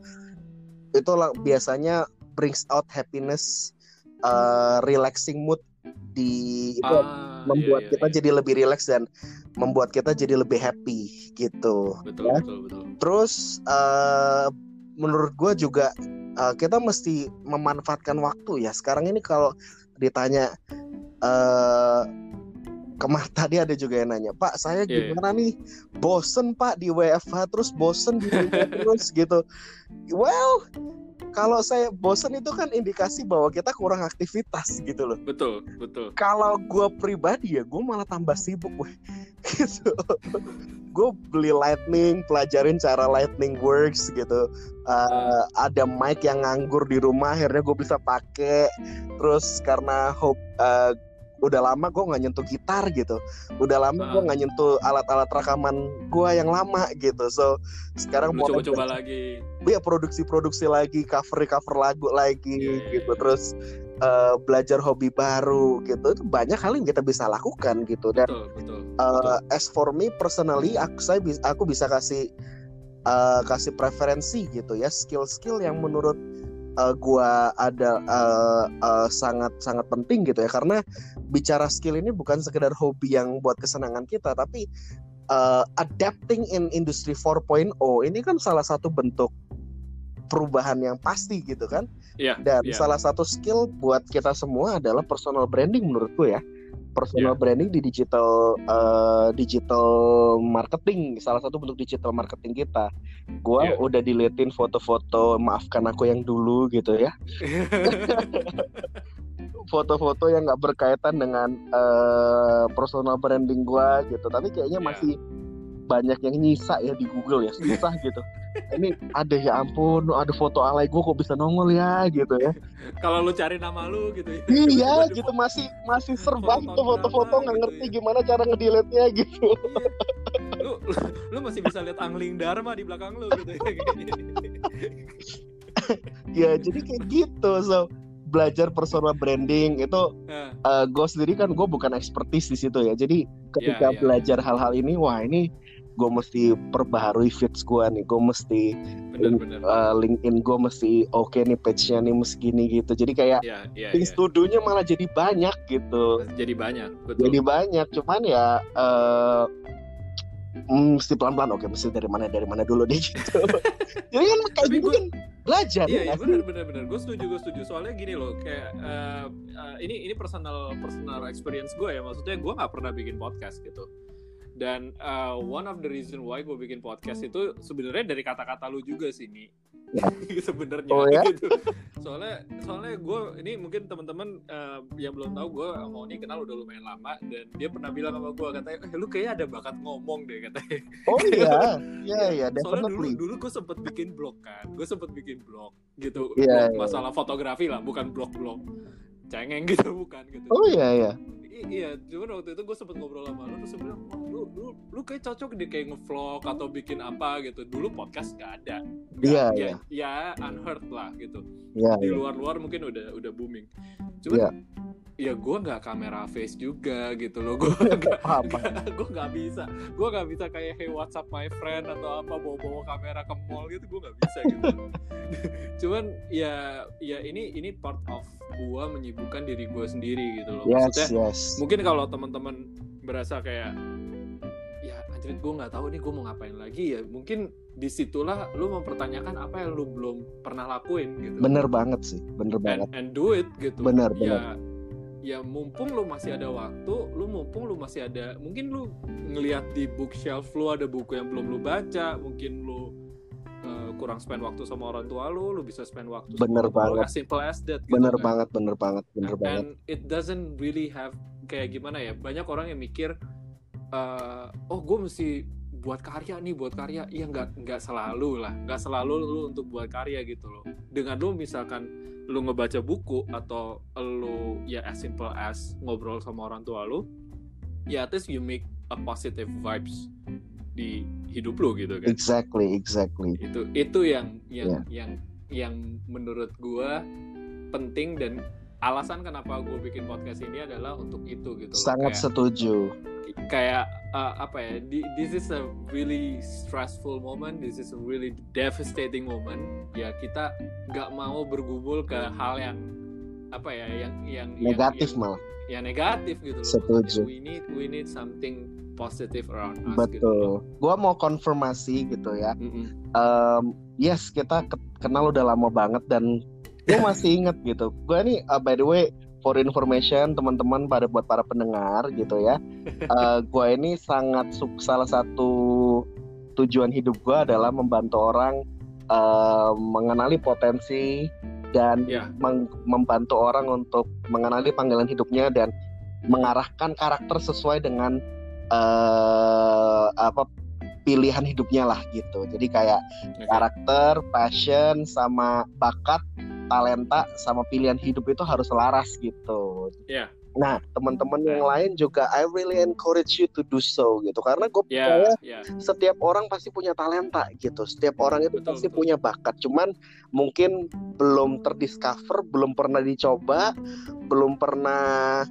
itu biasanya brings out happiness uh, relaxing mood di itu Ah, membuat iya, iya, kita iya. jadi lebih relax dan membuat kita jadi lebih happy gitu betul ya. betul betul terus uh, menurut gue juga uh, kita mesti memanfaatkan waktu ya sekarang ini kalau ditanya uh, kemar [LAUGHS] tadi ada juga yang nanya Pak saya Iya, iya. gimana nih bosen Pak di WFH terus bosen di rumah [LAUGHS] terus gitu well kalau saya bosen itu kan indikasi bahwa kita kurang aktivitas gitu loh. Betul betul. Kalau gue pribadi ya gue malah tambah sibuk weh. [LAUGHS] Gitu. Gue beli lightning pelajarin cara lightning works gitu. Uh, ada mic yang nganggur di rumah akhirnya gue bisa pakai. Terus karena hope uh, udah lama gue nggak nyentuh gitar gitu udah lama gue Ah. nggak nyentuh alat-alat rekaman gue yang lama gitu so sekarang mulai coba-coba lagi ya produksi-produksi lagi, cover-cover lagu lagi Iya, iya, gitu. iya. Terus eh, belajar hobi baru gitu. Itu banyak hal yang kita bisa lakukan gitu. Dan betul betul eh, as for me personally, aku saya bis- aku bisa kasih eh, kasih preferensi gitu ya, skill-skill yang menurut eh, gua ada eh, eh, sangat sangat penting gitu ya. Karena bicara skill ini bukan sekedar hobi yang buat kesenangan kita, tapi uh, adapting in industry 4.0 ini kan salah satu bentuk perubahan yang pasti gitu kan Iya, dan iya. salah satu skill buat kita semua adalah personal branding menurutku ya personal Iya. branding di digital uh, digital marketing salah satu bentuk digital marketing kita gua Iya. udah diliatin foto-foto maafkan aku yang dulu gitu ya [LAUGHS] foto-foto yang nggak berkaitan dengan eh, personal branding gua gitu tapi kayaknya Iya. masih banyak yang nyisa ya di Google ya susah [LAUGHS] gitu. Ini ada ya ampun ada foto alay gua kok bisa nongol ya gitu ya. Kalau lu cari nama lu gitu ya. Iya Tiba-tiba [LAUGHS] gitu masih masih serba Foto gitu foto-foto nggak gitu ngerti ya. gimana cara ngedelete-nya gitu. Lu, lu lu masih bisa lihat angling dharma di belakang lu gitu ya. [LAUGHS] Ya jadi kayak gitu so. Belajar personal branding itu Nah, gue sendiri kan gue bukan expertise di situ ya. Jadi ketika Iya, iya. belajar hal-hal ini wah ini gue mesti perbaharui feeds gue nih gue mesti bener-bener uh, LinkedIn gue mesti oke nih page-nya nih mesti gini gitu jadi kayak ya ya things ya. to do-nya malah jadi banyak gitu jadi banyak betul jadi banyak cuman ya mm, mesti pelan-pelan oke mesti dari mana dari mana dulu deh [LAUGHS] gitu jadi kan kayak gitu kan belajar Iya, ya iya sih? benar benar benar. Gue setuju, gue setuju. Soalnya gini loh, kayak eh, eh, ini ini personal personal experience gue ya. Maksudnya gue nggak pernah bikin podcast gitu. Dan eh, one of the reason why gue bikin podcast itu sebenarnya dari kata-kata lu juga sih nih. [LAUGHS] sebenarnya Oh, ya? gitu. Soalnya soalnya gue ini mungkin teman-teman eh, yang belum tahu gue sama Oni kenal udah lumayan lama dan dia pernah bilang sama gue katanya, eh, lu kayaknya ada bakat ngomong deh katanya. oh iya [LAUGHS] iya iya Soalnya dulu dulu gue sempet bikin blog kan, gue sempet bikin blog gitu, Iya, blog iya. masalah fotografi lah, bukan blog-blog cengeng [LAUGHS] gitu bukan gitu. oh iya iya I- iya, cuman waktu itu gue sempet ngobrol sama lu terus bilang, "Wah, lu lu lu kayak cocok deh kayak ngevlog atau bikin apa gitu. Dulu podcast gak ada. Iya, ya, iya. ya unheard lah gitu. iya Di iya. luar-luar mungkin udah udah booming. Cuman Iya. ya gue nggak kamera face juga gitu loh [LAUGHS] gue nggak [LAUGHS] gue nggak bisa gue nggak bisa kayak hey WhatsApp my friend atau apa bawa bawa kamera ke mall gitu gue nggak bisa gitu cuman ya ya ini ini part of gue menyibukkan diri gue sendiri gitu loh. Yes maksudnya yes. mungkin kalau teman-teman berasa kayak ya anjir gue nggak tahu nih gue mau ngapain lagi ya mungkin di situlah lu mempertanyakan apa yang lu belum pernah lakuin gitu. Bener banget sih bener and, banget. and do it gitu. Benar, ya ya mumpung lu masih ada waktu lu mumpung lu masih ada mungkin lu ngelihat di bookshelf lu ada buku yang belum lu baca mungkin lu uh, kurang spend waktu sama orang tua lu lu bisa spend waktu Bener sama orang tua lu, banget. as simple as that gitu bener kan. banget bener banget bener and banget. it doesn't really have kayak gimana ya banyak orang yang mikir eh, oh gue mesti buat karya nih buat karya. Ya nggak nggak selalu lah. Nggak selalu lu untuk buat karya gitu loh. Dengan lu misalkan lu ngebaca buku atau lu ya as simple as ngobrol sama orang tua lu ya at least you make a positive vibes di hidup lu gitu kan exactly exactly itu itu yang yang Iya. yang yang menurut gua penting dan alasan kenapa gue bikin podcast ini adalah untuk itu gitu loh. sangat kayak, setuju kayak uh, apa ya this is a really stressful moment this is a really devastating moment ya kita nggak mau bergumul ke hal yang apa ya yang yang negatif yang, malah yang, negatif gitu loh Setuju. We need we need something positive around us gitu betul loh. gua mau konfirmasi gitu ya Mm-mm. Em, yes kita ke- kenal udah lama banget dan gue masih [LAUGHS] inget gitu gue ini uh, by the way for information teman-teman pada buat para pendengar gitu ya [LAUGHS] gue ini sangat salah satu tujuan hidup gue adalah membantu orang eh, mengenali potensi dan Ya. meng- membantu orang untuk mengenali panggilan hidupnya dan mengarahkan karakter sesuai dengan eh apa pilihan hidupnya lah gitu jadi kayak Oke. karakter, passion, sama bakat, talenta, sama pilihan hidup itu harus selaras gitu. Iya. Nah, teman-teman yang lain juga I really encourage you to do so gitu karena gue ya percaya ya setiap orang pasti punya talenta gitu. Setiap orang itu Betul, pasti betul. punya bakat, cuman mungkin belum terdiscover, belum pernah dicoba, belum pernah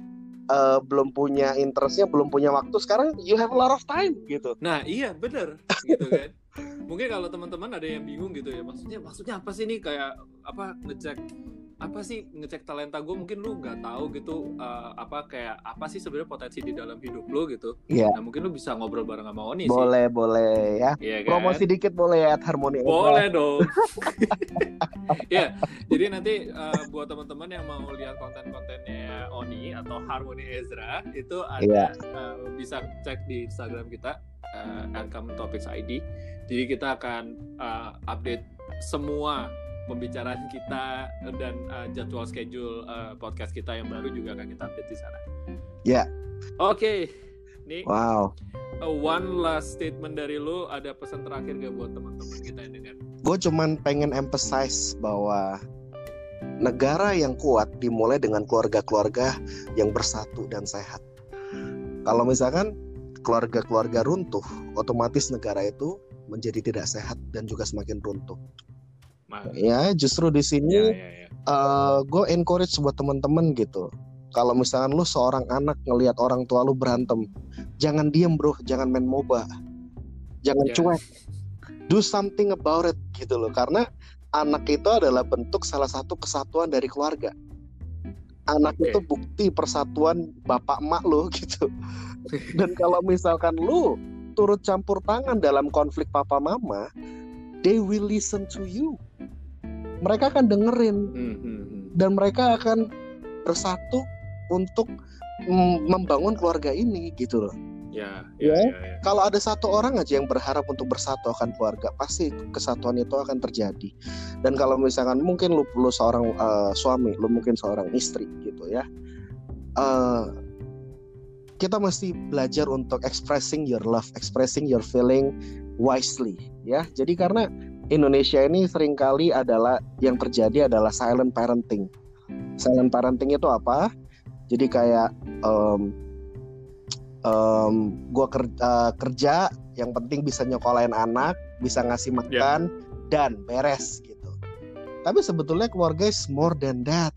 eh, belum punya interestnya, belum punya waktu. Sekarang you have a lot of time gitu. Nah iya bener gitu kan. Mungkin kalau teman-teman ada yang bingung gitu ya maksudnya maksudnya apa sih nih kayak apa ngecek apa sih ngecek talenta gue mungkin lu nggak tahu gitu eh, apa kayak apa sih sebenarnya potensi di dalam hidup lu gitu. Iya. Nah mungkin lu bisa ngobrol bareng sama Oni Boleh, boleh ya. sih. Iya kan? Promosi dikit boleh ya Harmoni. Boleh dong. [LAUGHS] ya, jadi nanti eh, buat teman-teman yang mau lihat konten-kontennya Oni atau Harmony Ezra itu ada Iya. eh, bisa cek di Instagram kita uh, Welcome Topics ID. Jadi kita akan eh, update semua pembicaraan kita dan eh, jadwal schedule eh, podcast kita yang baru juga akan kita update di sana. Ya. Oke. Nih Wow. uh, one last statement dari lu ada pesan terakhir gak buat teman-teman kita yang dengar? gue cuman pengen emphasize bahwa negara yang kuat dimulai dengan keluarga-keluarga yang bersatu dan sehat. Kalau misalkan keluarga-keluarga runtuh, otomatis negara itu menjadi tidak sehat dan juga semakin runtuh. Ma- Ya, justru di Ya, sini ya, ya. gue encourage buat teman-teman gitu. Kalau misalkan lu seorang anak ngelihat orang tua lu berantem, jangan diem bro, jangan main moba, jangan Ya. cuek, do something about it gitu loh. Karena anak itu adalah bentuk salah satu kesatuan dari keluarga. Anak Oke. itu bukti persatuan bapak emak lu [LAUGHS] gitu. Dan kalau misalkan lu turut campur tangan dalam konflik papa mama, they will listen to you. Mereka akan dengerin Hmm, hmm, dan mereka akan bersatu untuk mm, membangun keluarga ini gitu loh. Ya, Ya. ya, ya, ya. Kalau ada satu orang aja yang berharap untuk bersatu akan keluarga, pasti kesatuan itu akan terjadi. Dan kalau misalkan mungkin lu, lu seorang eh, suami, lu mungkin seorang istri gitu ya, eh, kita mesti belajar untuk expressing your love, expressing your feeling wisely ya. Jadi karena Indonesia ini sering kali adalah yang terjadi adalah silent parenting. Silent parenting itu apa? Jadi kayak em, em, gua kerja, kerja yang penting bisa nyokolain anak, bisa ngasih makan dan beres gitu. Tapi sebetulnya keluarga is more than that.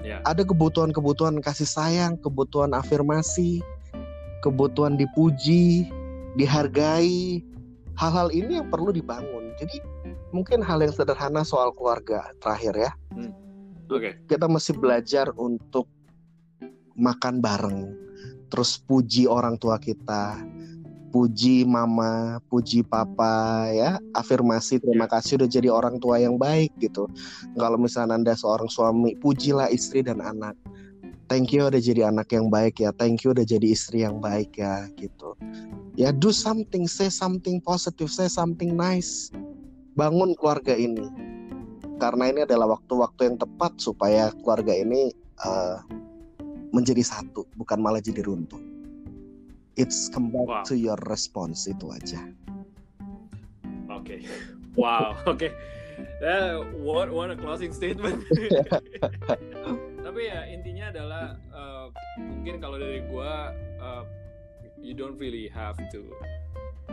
Ya. Ada kebutuhan-kebutuhan kasih sayang, kebutuhan afirmasi, kebutuhan dipuji, dihargai. Hal-hal ini yang perlu dibangun. Jadi mungkin hal yang sederhana soal keluarga terakhir ya. Oke. Kita mesti belajar untuk makan bareng. Terus puji orang tua kita. Puji mama, puji papa ya, afirmasi terima kasih udah jadi orang tua yang baik gitu. Kalau misalnya Anda seorang suami, pujilah istri dan anak. thank you udah jadi anak yang baik ya thank you udah jadi istri yang baik ya gitu ya do something say something positive say something nice bangun keluarga ini karena ini adalah waktu-waktu yang tepat supaya keluarga ini uh, menjadi satu bukan malah jadi runtuh it's come back Wow. to your response itu aja Oke. Wow. [LAUGHS] Oke. Eh, what what a closing statement. [LAUGHS] Tapi ya intinya adalah eh, mungkin kalau dari gua eh, you don't really have to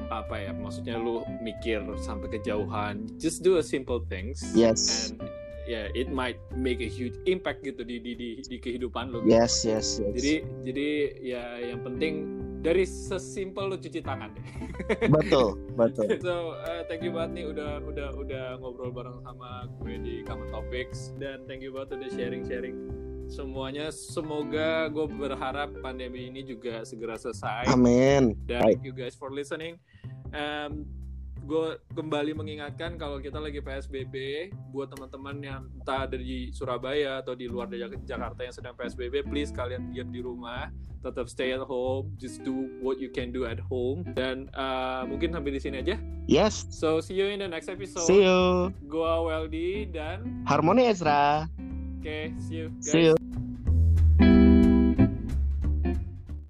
apa ya maksudnya lu mikir sampai kejauhan just do a simple things yes and yeah it might make a huge impact gitu di di di, di kehidupan lu gitu. yes yes yes. Jadi jadi ya yang penting dari sesimpel lu cuci tangan deh. [LAUGHS] Betul betul. So, uh, thank you banget nih udah udah udah ngobrol bareng sama gue di Common Topics. Dan thank you banget udah sharing-sharing semuanya. Semoga gue berharap pandemi ini juga segera selesai. Amin. Dan thank you guys for listening. Um, gue kembali mengingatkan kalau kita lagi PSBB buat teman-teman yang entah ada di Surabaya atau di luar dari Jakarta yang sedang PSBB, please kalian diam di rumah, tetap stay at home, just do what you can do at home dan uh, mungkin sampai di sini aja. yes So see you in the next episode. see you Gua Weldy dan Harmoni Ezra oke, see you guys. see you